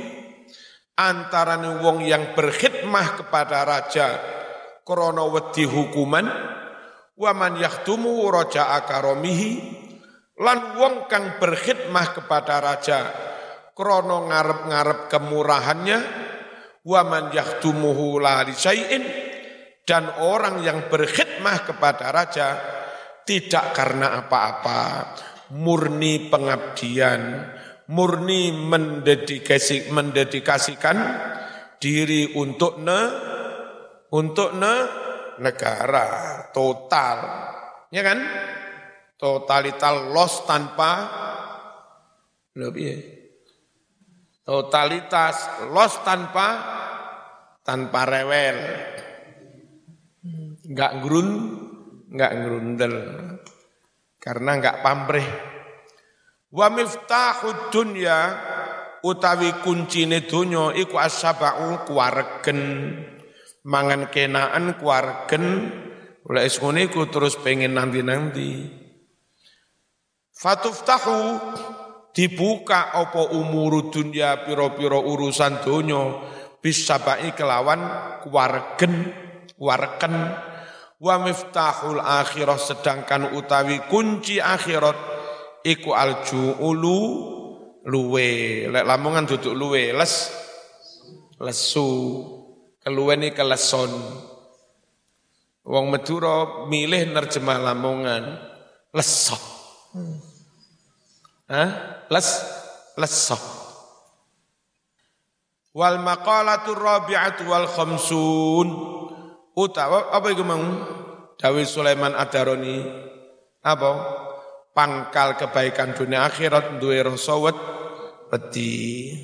antarané wong yang berkhidmah kepada raja krana wedi hukuman wa man yahtumu raja'a karomihi lan wong kang berkhidmah kepada raja krana ngarep-ngarep kemurahannya wa man yahtumuhu la dan orang yang berkhidmah kepada raja tidak karena apa-apa murni pengabdian murni mendedikasi, mendedikasikan diri untuk ne untuk ne negara total ya kan totalitas loss tanpa lebih Totalitas los tanpa tanpa rewel. Enggak grun, enggak grundel. Karena enggak pamrih. Wa miftahud dunya utawi kuncine donya iku asabau kuwaregen. Mangan kenaan kuwaregen. Oleh iku terus pengen nanti-nanti. Fatuftahu dibuka apa umuru dunya piro-piro urusan donya bisa baik kelawan wargen warken wa miftahul akhirah sedangkan utawi kunci akhirat iku aljuulu luwe lek lamongan duduk luwe les lesu keluweni keleson wong Madura milih nerjemah lamongan lesok hmm. Hah? Les lesok. Wal maqalatu rabi'atu wal khamsun. Utawa apa iku mau? Dawi Sulaiman Adaroni. Apa? Pangkal kebaikan dunia akhirat duwe rasa wedi.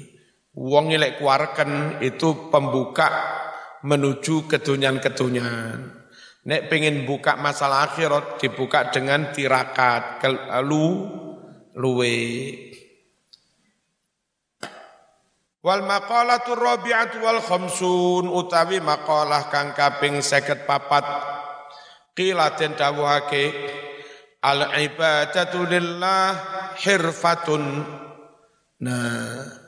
Wong lek kuarken itu pembuka menuju kedunyan-kedunyan. Nek pengen buka masalah akhirat dibuka dengan tirakat, lu luwe. Wal maqalatu rabi'atu wal khamsun utawi maqalah kang kaping 54 qila den dawuhake al ibadatu lillah hirfatun. Nah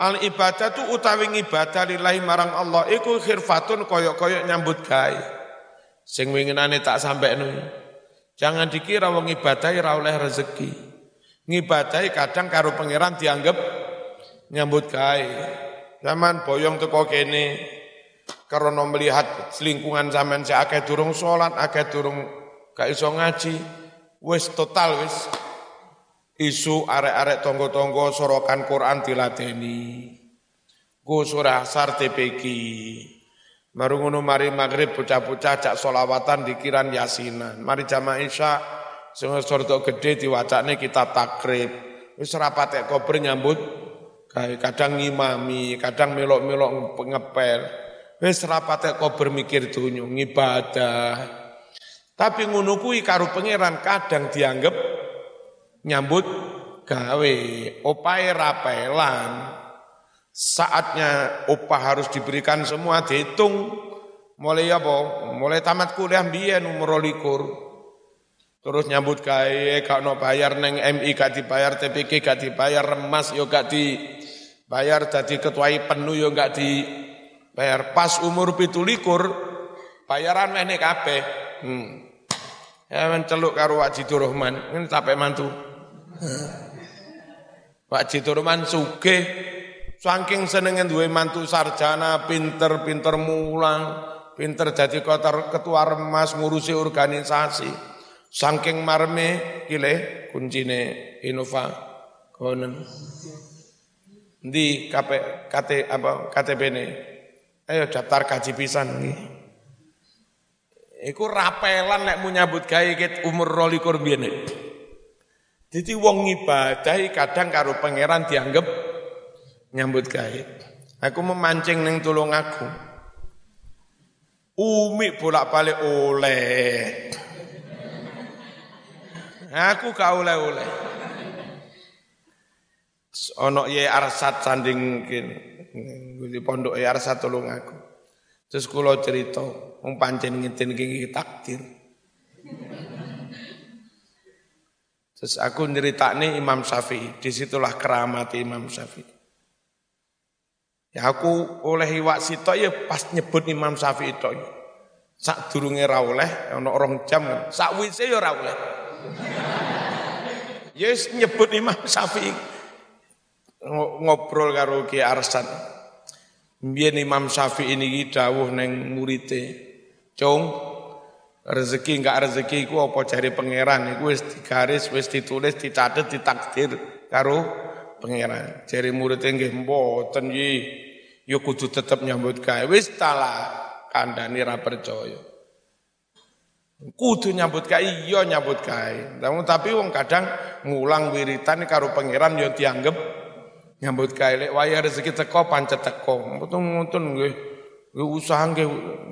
al ibadatu utawi ibadah lillahi marang Allah iku hirfatun koyok-koyok nyambut gawe. Sing winginane tak sampai jangan dikira wong ibadah ora oleh rezeki. Ngibadahi kadang karo pangeran dianggap nyambut gawe. Zaman boyong teko kene karena melihat selingkungan zaman saya akeh durung sholat, akeh durung gak iso ngaji, wis total wis isu arek-arek tonggo-tonggo sorokan Quran diladeni. Ku surah asar ngono mari maghrib bocah-bocah cak solawatan dikiran yasinan. Mari jamaah isya Sing sordo gede diwacane kita takrib. Wis rapat kober nyambut kadang ngimami, kadang melok-melok ngepel. Wis rapat kober mikir dunyo ngibadah. Tapi ngono kuwi karo pangeran kadang dianggap nyambut gawe, opae rapelan. Saatnya opah harus diberikan semua dihitung mulai apa? Mulai tamat kuliah biyen umur likur. Terus nyambut gawe gak no bayar neng MI gak dibayar TPK gak dibayar remas yo gak dibayar jadi ketuai penuh yo gak dibayar pas umur pitulikur bayaran meh kabeh. Hmm. Ya menceluk karo Wak Jitu Rahman, ini capek mantu. Wak Jitu Rahman sugih saking senengin duwe mantu sarjana, pinter-pinter mulang, pinter jadi ketua remas ngurusi organisasi. Saking marme kile kuncine Innova konen. Di KP, KT apa KTP ini. Ayo daftar kaji pisan nih. Iku rapelan nek mau nyambut gawe umur rolikur biyen. Jadi wong ngibadahi kadang karo pangeran dianggap nyambut gawe. Aku memancing neng tulung aku. Umi bolak-balik oleh. Aku gak oleh-oleh. Ono ye arsat sanding di pondok ye arsat tolong aku. Terus kula cerita, wong pancen ngiten takdir. Terus aku nyeritakne Imam Syafi'i, di situlah keramat Imam Syafi'i. Ya aku oleh iwak sitok ya pas nyebut Imam Syafi'i tok. Sak durunge ra oleh ana orang jam kan. Sak wise ya ora oleh. Yes nyebut Imam Syafi'i ngobrol karo Ki Arsan. Mbiyen Imam Syafi'i niki dawuh neng murite. Cung, rezeki enggak rezeki iku apa cari pangeran iku wis digaris, wis ditulis, dicatet, ditakdir karo pangeran. Jari muridnya nggih mboten yi. Ya kudu tetep nyambut gawe. Wis tala kandhani ra percaya. Kudu nyambut gawe, iya nyambut gawe. Tapi wong kadang ngulang wiritan karo pangeran yo dianggap nyambut gawe lek waya rezeki teko pancet teko. Mutun-mutun nggih. Usaha nggih.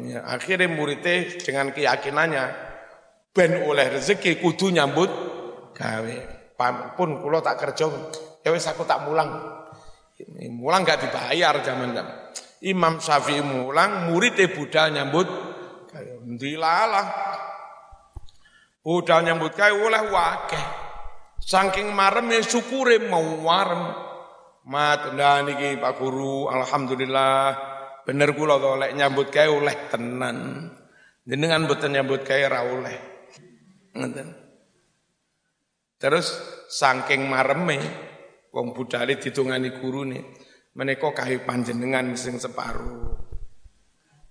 Ya, akhirnya muridnya dengan keyakinannya ben oleh rezeki kudu nyambut gawe. Pun kula tak kerja, ya wis aku tak mulang. Mulang gak dibayar zaman zaman. Imam Syafi'i mulang, muridnya budal nyambut dilalah. Budal nyambut gawe oleh wakeh. Saking marem ya syukure mau warem. Mat ndak niki Pak Guru, alhamdulillah bener kula to lek nyambut gawe oleh tenan. Jenengan mboten nyambut gawe ra oleh. Ngoten. Terus saking mareme wong budale ditungani gurune menika kayu panjenengan sing separuh.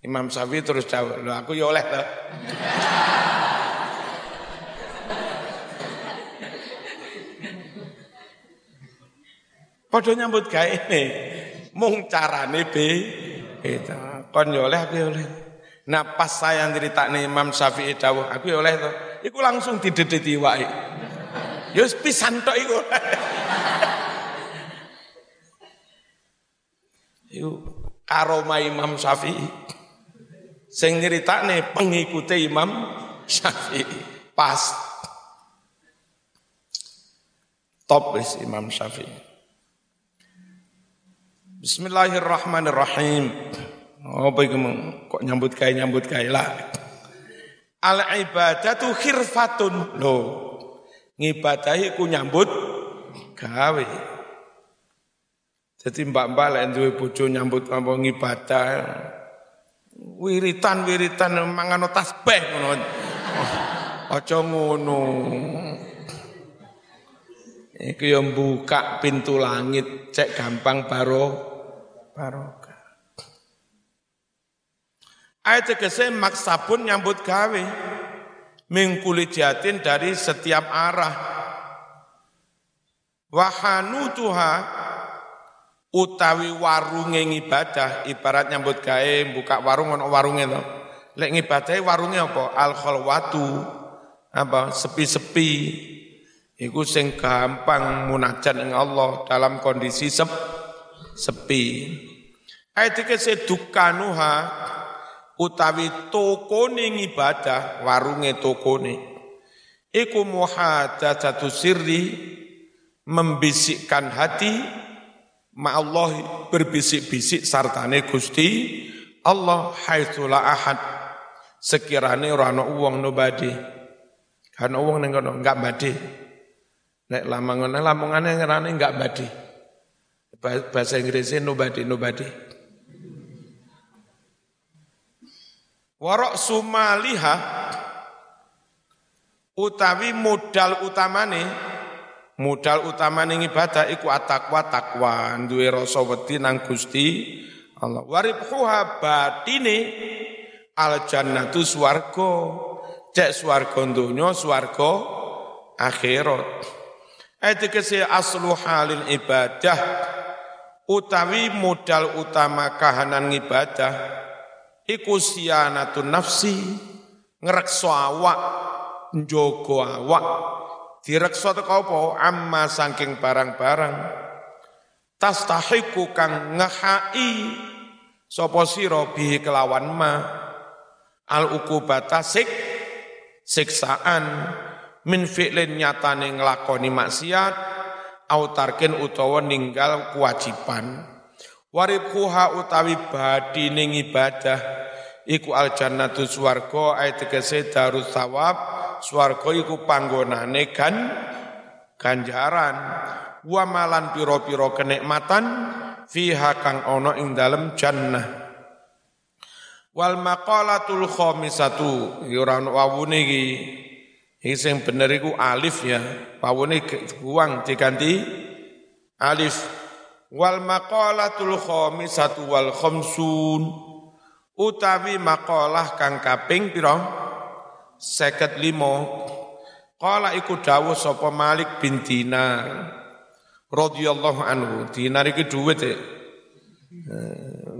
Imam Syafi'i terus jawab, "Lho aku ya oleh to." Padha nyambut gawe. Mung carane be itu. Kon yo oleh oleh. Nah pas saya nih Imam Syafi'i dawuh, aku yo oleh to. Iku langsung didedeti wae. Yo pisan tok iku. Iku karoma Imam Syafi'i. Sing nih pengikute Imam Syafi'i. Pas. Top Imam Syafi'i. Bismillahirrahmanirrahim. Apa iku kok nyambut gawe nyambut gawe lah. Al ibadatu khirfatun. Lho. Ngibadahi ku nyambut gawe. Jadi mbak-mbak lek duwe bojo nyambut apa ngibadah. Wiritan-wiritan mangan tasbih ngono. Aja ngono. Iku yang buka pintu langit cek gampang baro barokah. Ayat tegese maksabun nyambut gawe mingkuli jatin dari setiap arah. Wahanu tuha utawi warunge ibadah ibarat nyambut gawe buka warung ono warunge to. Lek ngibadahe warunge apa? Al khalwatu apa sepi-sepi. Iku sing gampang munajat ing Allah dalam kondisi sep, sepi. Ayat iki dukanuha utawi tokone ibadah, warunge tokone. Iku muhadatsatu sirri membisikkan hati ma Allah berbisik-bisik sartane Gusti Allah haitsula ahad sekirane ora ana wong nobadi. Kan wong ning kono enggak badhe. Nek lamangane lamangane ngerane enggak badhe. Bahasa Inggrisnya nobody, nobody. Warok sumaliha utawi modal utamane modal utamane ibadah iku atakwa takwa duwe rasa wedi nang Gusti Allah. Waribhuha batine al jannatu swarga. Cek swarga donya swarga akhirat. Etikese aslu halil ibadah utawi modal utama kahanan ibadah iku sianatun nafsi ngrekso awak njogo awak. Direkso teko apa? Amma saking barang-barang. Tastahiku kang ngehai sapa sira bihi kelawan ma? Al ukubata sik siksaan min fi'lin nyatane nglakoni maksiat au tarkin utawa ninggal kewajiban waribhuha utawi badine ibadah iku al jannatu swarga ayat tegese darus sawab swarga iku panggonane kan ganjaran wa malan piro-piro kenikmatan fiha kang ono ing dalem jannah Wal maqalatul khamisatu ya ora ono wawune iki. Iki sing bener iku alif ya. Wawune buang diganti alif. Wal maqalatul khamisatu wal khamsun utawi maqalah kang kaping pira? 55. Qala iku dawuh sapa Malik bin Dinar radhiyallahu anhu. Dinar iki dhuwit ya.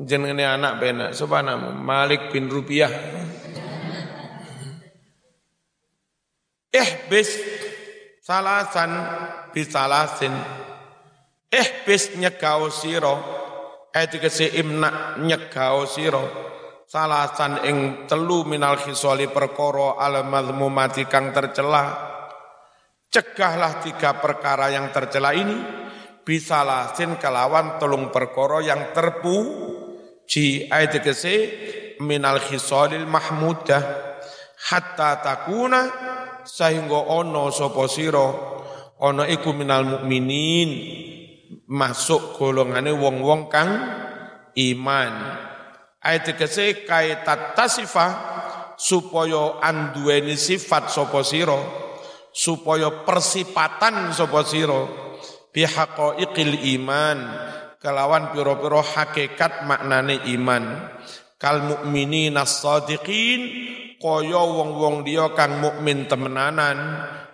jenenge anak benak sapa nama Malik bin Rupiah eh bis salasan bisalasin eh bis nyegao siro etikasi imna nyegao siro salasan ing telu minal khisoli perkoro al madmumati kang tercela. Cegahlah tiga perkara yang tercela ini. Bisa lasin kelawan telung perkoro yang terpu. Ji ayat kese minal khisalil mahmudah. Hatta takuna sehingga ono sopo siro ono iku minal mukminin masuk golongane wong-wong kang iman. Ayat kese kaitat tasifah supaya anduweni sifat sopo siro supaya persipatan sopo siro bihaqaiqil iman kelawan piro-piro hakikat maknane iman. Kal mukminina shadiqin kaya wong-wong dia kang mukmin temenanan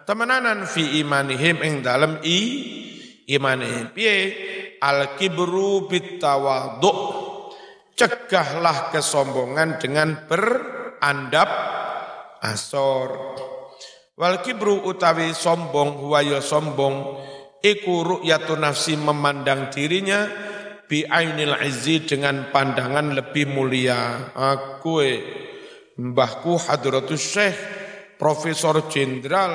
temenanan fi imanihim ing dalem i imane piye? Al kibru bitawadhu cegahlah kesombongan dengan berandap asor. Wal kibru utawi sombong huwa ya sombong iku ru'yatu nafsi memandang dirinya bi ainil izzi dengan pandangan lebih mulia. Aku eh, mbahku hadratus syekh profesor jenderal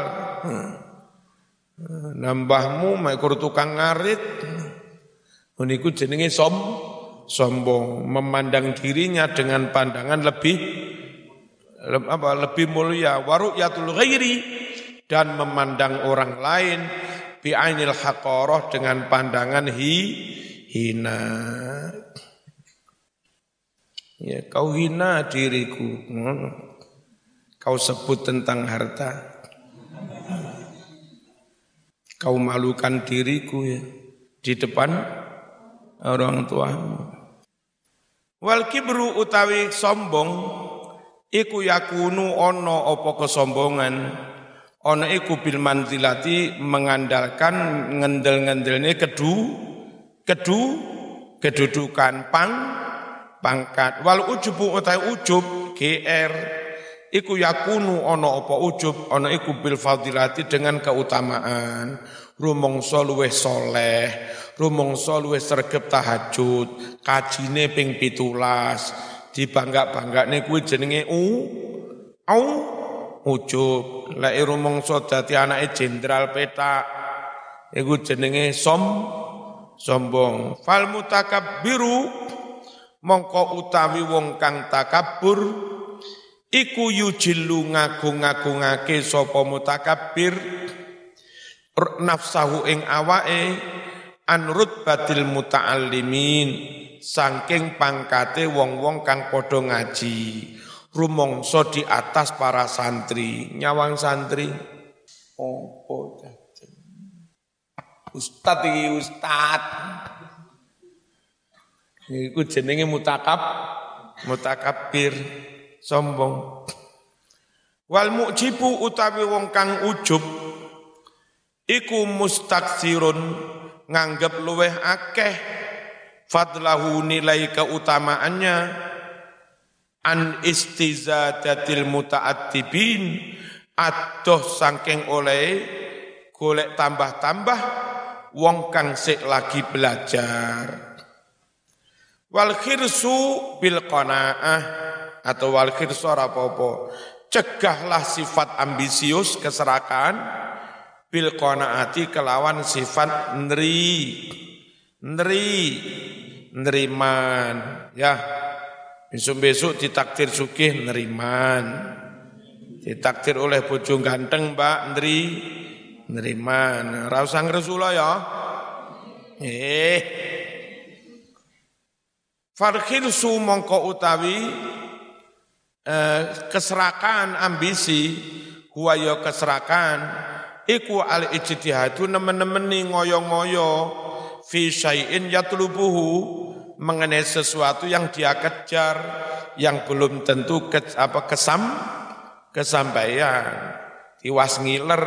nambahmu mekur tukang ngarit uniku jenenge som sombong memandang dirinya dengan pandangan lebih apa lebih mulia waru'yatul ghairi dan memandang orang lain bi'ainil haqarah dengan pandangan hi, hina. Ya, kau hina diriku. Kau sebut tentang harta. Kau malukan diriku ya di depan orang tuamu. Wal kibru utawi sombong iku yakunu ono opo kesombongan. Ono iku bil manzilati mengandalkan ngendel-ngendelnya kedu kedu kedudukan pang pangkat. Wal ujubu utai ujub GR iku yakunu ono apa ujub ono iku bil fadilati dengan keutamaan. Rumongso luweh soleh rumongso luweh sergep tahajud kajine ping pitulas. Dibangga-banggane kuwi jenenge u au ujub. Lek rumangsa dadi anake jenderal petak iku jenenge som sombong. Fal mutakabbiru mongko utawi wong kang takabur iku yujillu ngagung-agungake sapa mutakabbir nafsahu ing awake anrut batil muta'allimin saking pangkate wong-wong kang padha ngaji. Rumongso di atas para santri, nyawang santri. oh Ustad iki ustad. Iku jenenge mutakab, mutakabir, sombong. Wal mujibu utawi wong kang ujub iku mustaksirun nganggep luweh akeh fadlahu nilai keutamaannya an istizadatil muta'attibin adoh saking oleh golek tambah-tambah wong kang sik lagi belajar wal khirsu bil qanaah atau wal khirsor apa-apa. Cegahlah sifat ambisius keserakan bil qanaati kelawan sifat neri. Neri. Neriman ya. Besok-besok ditakdir sugih neriman. Ditakdir oleh bojo ganteng Mbak neri. Neriman. Ora usah ngresula ya. Eh. Farkhilsu mongko utawi eh, keserakan ambisi huwa ya keserakan iku al ijtihadu nemen-nemeni ngoyo-ngoyo fi syai'in yatlubuhu mengenai sesuatu yang dia kejar yang belum tentu ke, apa kesam kesampaian tiwas ngiler.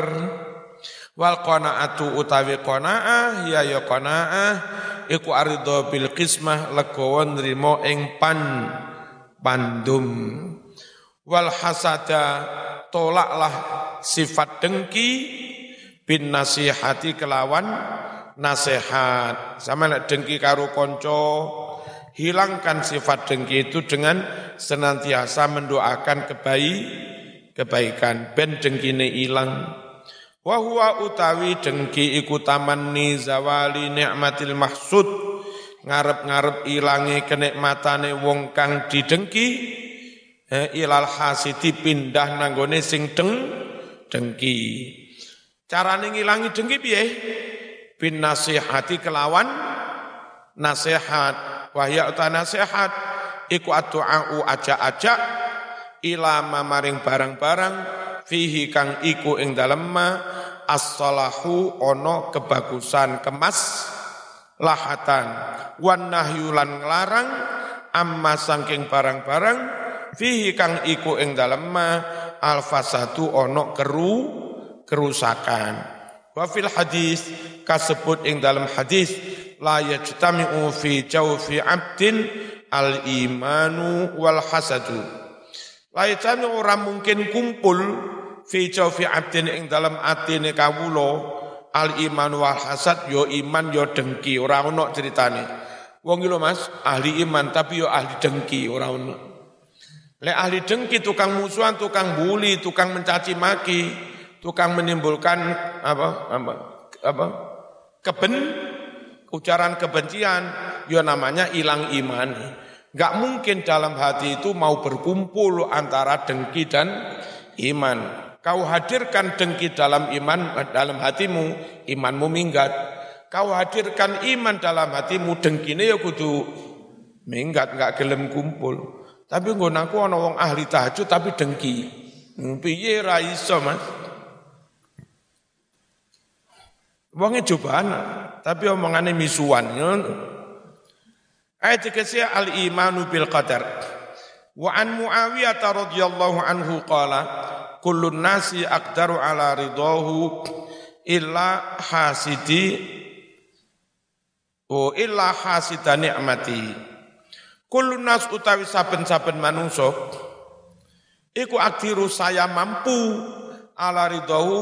Wal qanaatu utawi qanaah ya ya qanaah iku aridho bil qismah legowo nrimo ing pan pandum wal hasada tolaklah sifat dengki bin nasihati kelawan nasihat. Sama nek dengki karo konco hilangkan sifat dengki itu dengan senantiasa mendoakan kebaik kebaikan. Ben dengkine ilang. Wa huwa utawi dengki iku tamanni zawali nikmatil mahsud. Ngarep-ngarep ilangi kenikmatane wong kang didengki eh, ilal hasidi pindah nanggone sing deng dengki Carane ngilangi dengki piye? Bin nasihati kelawan nasihat. Wahya uta nasihat iku addu'u aja-aja ila maring barang-barang fihi kang iku ing dalem ma as-salahu ono kebagusan kemas lahatan wan nahyu lan nglarang amma saking barang-barang fihi kang iku ing dalem ma alfasatu ono keru kerusakan. Wa fil hadis kasebut ing dalam hadis la yajtami'u fi jawfi 'abdin al imanu wal hasadu. La yajtami'u ora mungkin kumpul fi jawfi 'abdin ing dalam atine kawula al iman wal hasad yo iman yo dengki ora ono ceritane. Wong lho Mas, ahli iman tapi yo ahli dengki ora ono. Lek ahli dengki tukang musuhan, tukang bully, tukang mencaci maki, tukang menimbulkan apa apa apa keben ucapan kebencian ya namanya hilang iman Gak mungkin dalam hati itu mau berkumpul antara dengki dan iman. Kau hadirkan dengki dalam iman dalam hatimu, imanmu minggat. Kau hadirkan iman dalam hatimu, dengkine ya kudu minggat, gak gelem kumpul. Tapi nggonaku ana wong ahli tahajud tapi dengki. Piye ra iso, Mas? Wonge cobaan, tapi omongane misuan. Ayat ketiga al-imanu bil qadar. Wa an Muawiyah radhiyallahu anhu qala kullun nasi aqdaru ala ridahu illa hasidi o illa hasida ni'mati. Kullun nas utawi saben-saben manungsa iku akdiru saya mampu ala ridahu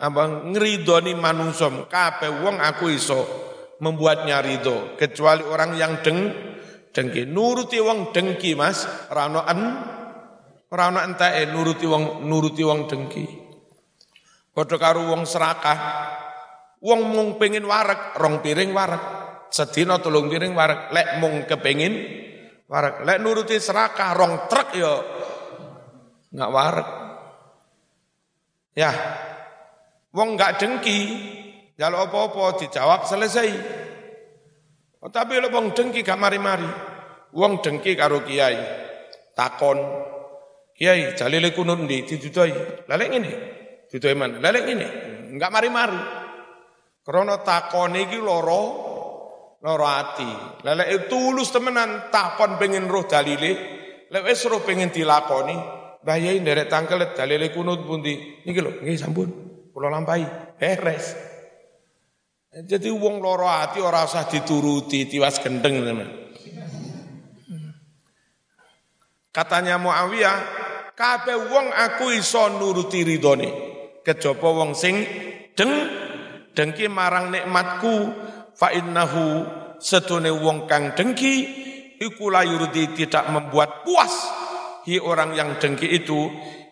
apa ngridoni manungsom kabeh wong aku iso membuatnya ridho kecuali orang yang deng dengki. Nuruti wong dengki Mas. Rano an rano entae nuruti wong nuruti wong dengki. Padha karo wong serakah. Wong mung pengin warak rong piring warak sedina tolong piring warak lek mung kepengin warak lek nuruti serakah rong truk yo nggak warak ya Wong enggak dengki, kalau apa-apa dijawab selesai. Oh, tapi lo wong dengki gak mari-mari. Wong dengki karo kiai, takon. Kiai, jalile kunut ndi didudoi. Lalek ngene. Dudoi mana? Lalek ngene. Enggak mari-mari. Krana takon iki loro loro ati. Lalek tulus temenan takon pengen roh dalile, lek wis roh pengen dilakoni, Mbah nderek tangkel dalile kunut pundi? Niki lho, nggih sampun. Kula lampahi, beres. Jadi wong loro ati ora usah dituruti, tiwas gendeng teman. Katanya Muawiyah, kabeh wong aku iso nuruti ridhone, kejaba wong sing deng dengki marang nikmatku fa innahu sedune wong kang dengki iku layurdi tidak membuat puas hi orang yang dengki itu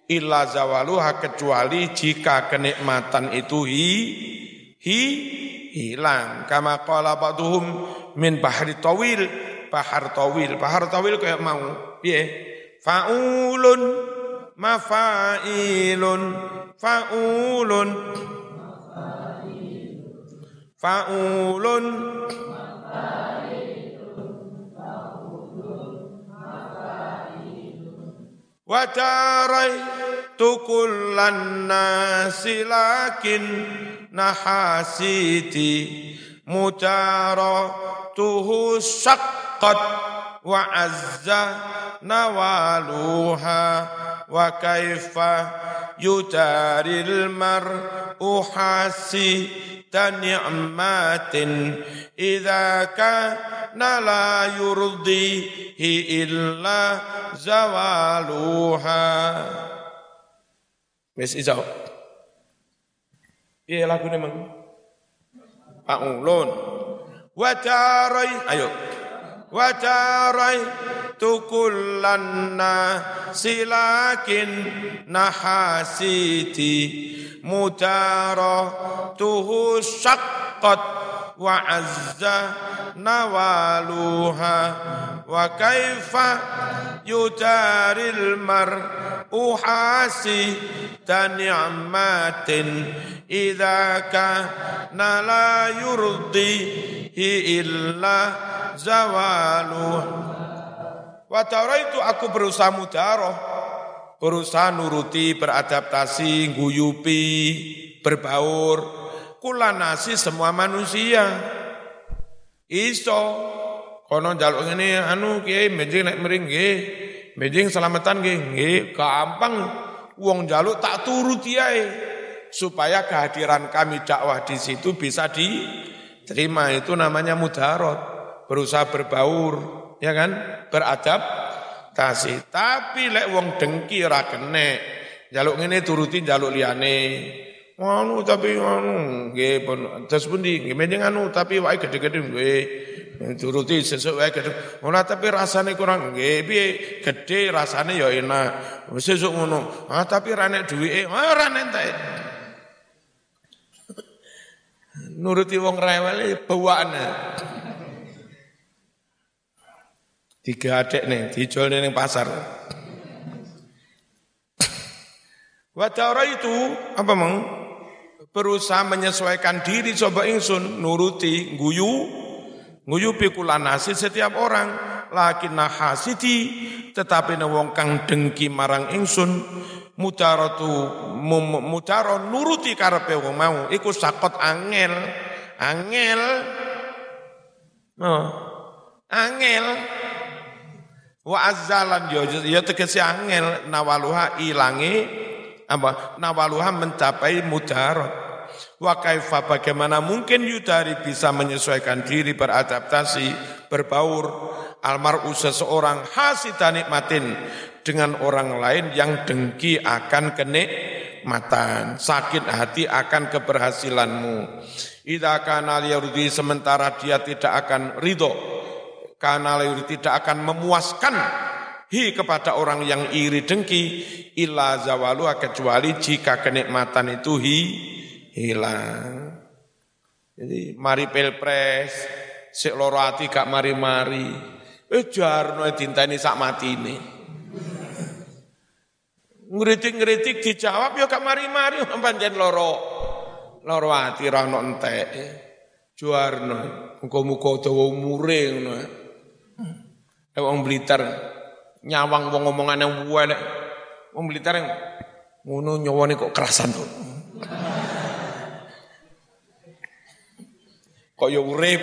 illa zawaluha kecuali jika kenikmatan itu hi hi hilang. Kama qala ba'duhum min bahri tawil bahar tawil. Bahar tawil kayak mau piye? Faulun mafailun faulun faulun. Wa taraitu kullan nasi lakin nahasiti mutaratuhu syaqqat wa azza nawaluha wa kaifa yutaril mar'u hasita ni'matin idza kana la yurdihi illa zawaluha wis iso. Piye lagune meng Pak Ulun. Wa ayo. Wa silakin nahasiti mutara tuhu syaqqat wa azza nawaluha wa kaifa yutaril mar'u hasita ni'matin idza kana la yurdihi illa zawaluha Wa itu aku berusaha mudaroh, berusaha nuruti, beradaptasi, guyupi, berbaur, kulanasi semua manusia. Iso, kono jaluk ini anu kiai benjing naik mering nggih, benjing selamatan nggih gampang. Wong jaluk tak turuti ae supaya kehadiran kami dakwah di situ bisa diterima itu namanya mudarat berusaha berbaur ya kan? Beradab tasi. Tapi lek wong dengki ra kene. Jaluk ngene turuti jaluk liyane. Anu tapi anu nggih pun terus pundi nggih anu tapi wae gede-gede nggih. Turuti sesuk wae gede. Ora tapi rasane kurang nggih piye gede rasane ya enak. Sesuk ngono. Ah tapi ra nek duwike, ah ra entek. Nuruti wong rewel bawaane. Tiga adik nih, dijual nih pasar. Wadara itu apa meng? Berusaha menyesuaikan diri coba ingsun nuruti guyu guyu pikulanasi setiap orang lakin nahasiti tetapi wong kang dengki marang ingsun mutaratu mutaro nuruti karepe wong mau iku sakot angel angel oh, angel Wa azzalan yo ya tegese angel nawaluha ilangi apa nawaluha mencapai mudarat. Wa kaifa bagaimana mungkin yudari bisa menyesuaikan diri beradaptasi berbaur almaru seseorang hasita nikmatin dengan orang lain yang dengki akan kenikmatan, sakit hati akan keberhasilanmu. Idza kana sementara dia tidak akan ridho karena tidak akan memuaskan hi kepada orang yang iri dengki illa zawalu kecuali jika kenikmatan itu hi hilang. Jadi mari pilpres, sik loro ati gak mari-mari. Eh jarno dinteni sak matine. Ngritik-ngritik dijawab ya gak mari-mari pancen loro. Loro ati ra ono entek. Juarno, muga-muga dawa umure ngono. Eh wong Blitar nyawang wong omongane elek. Wong Blitar ngono nyawane kok kerasan tuh. kok ya urip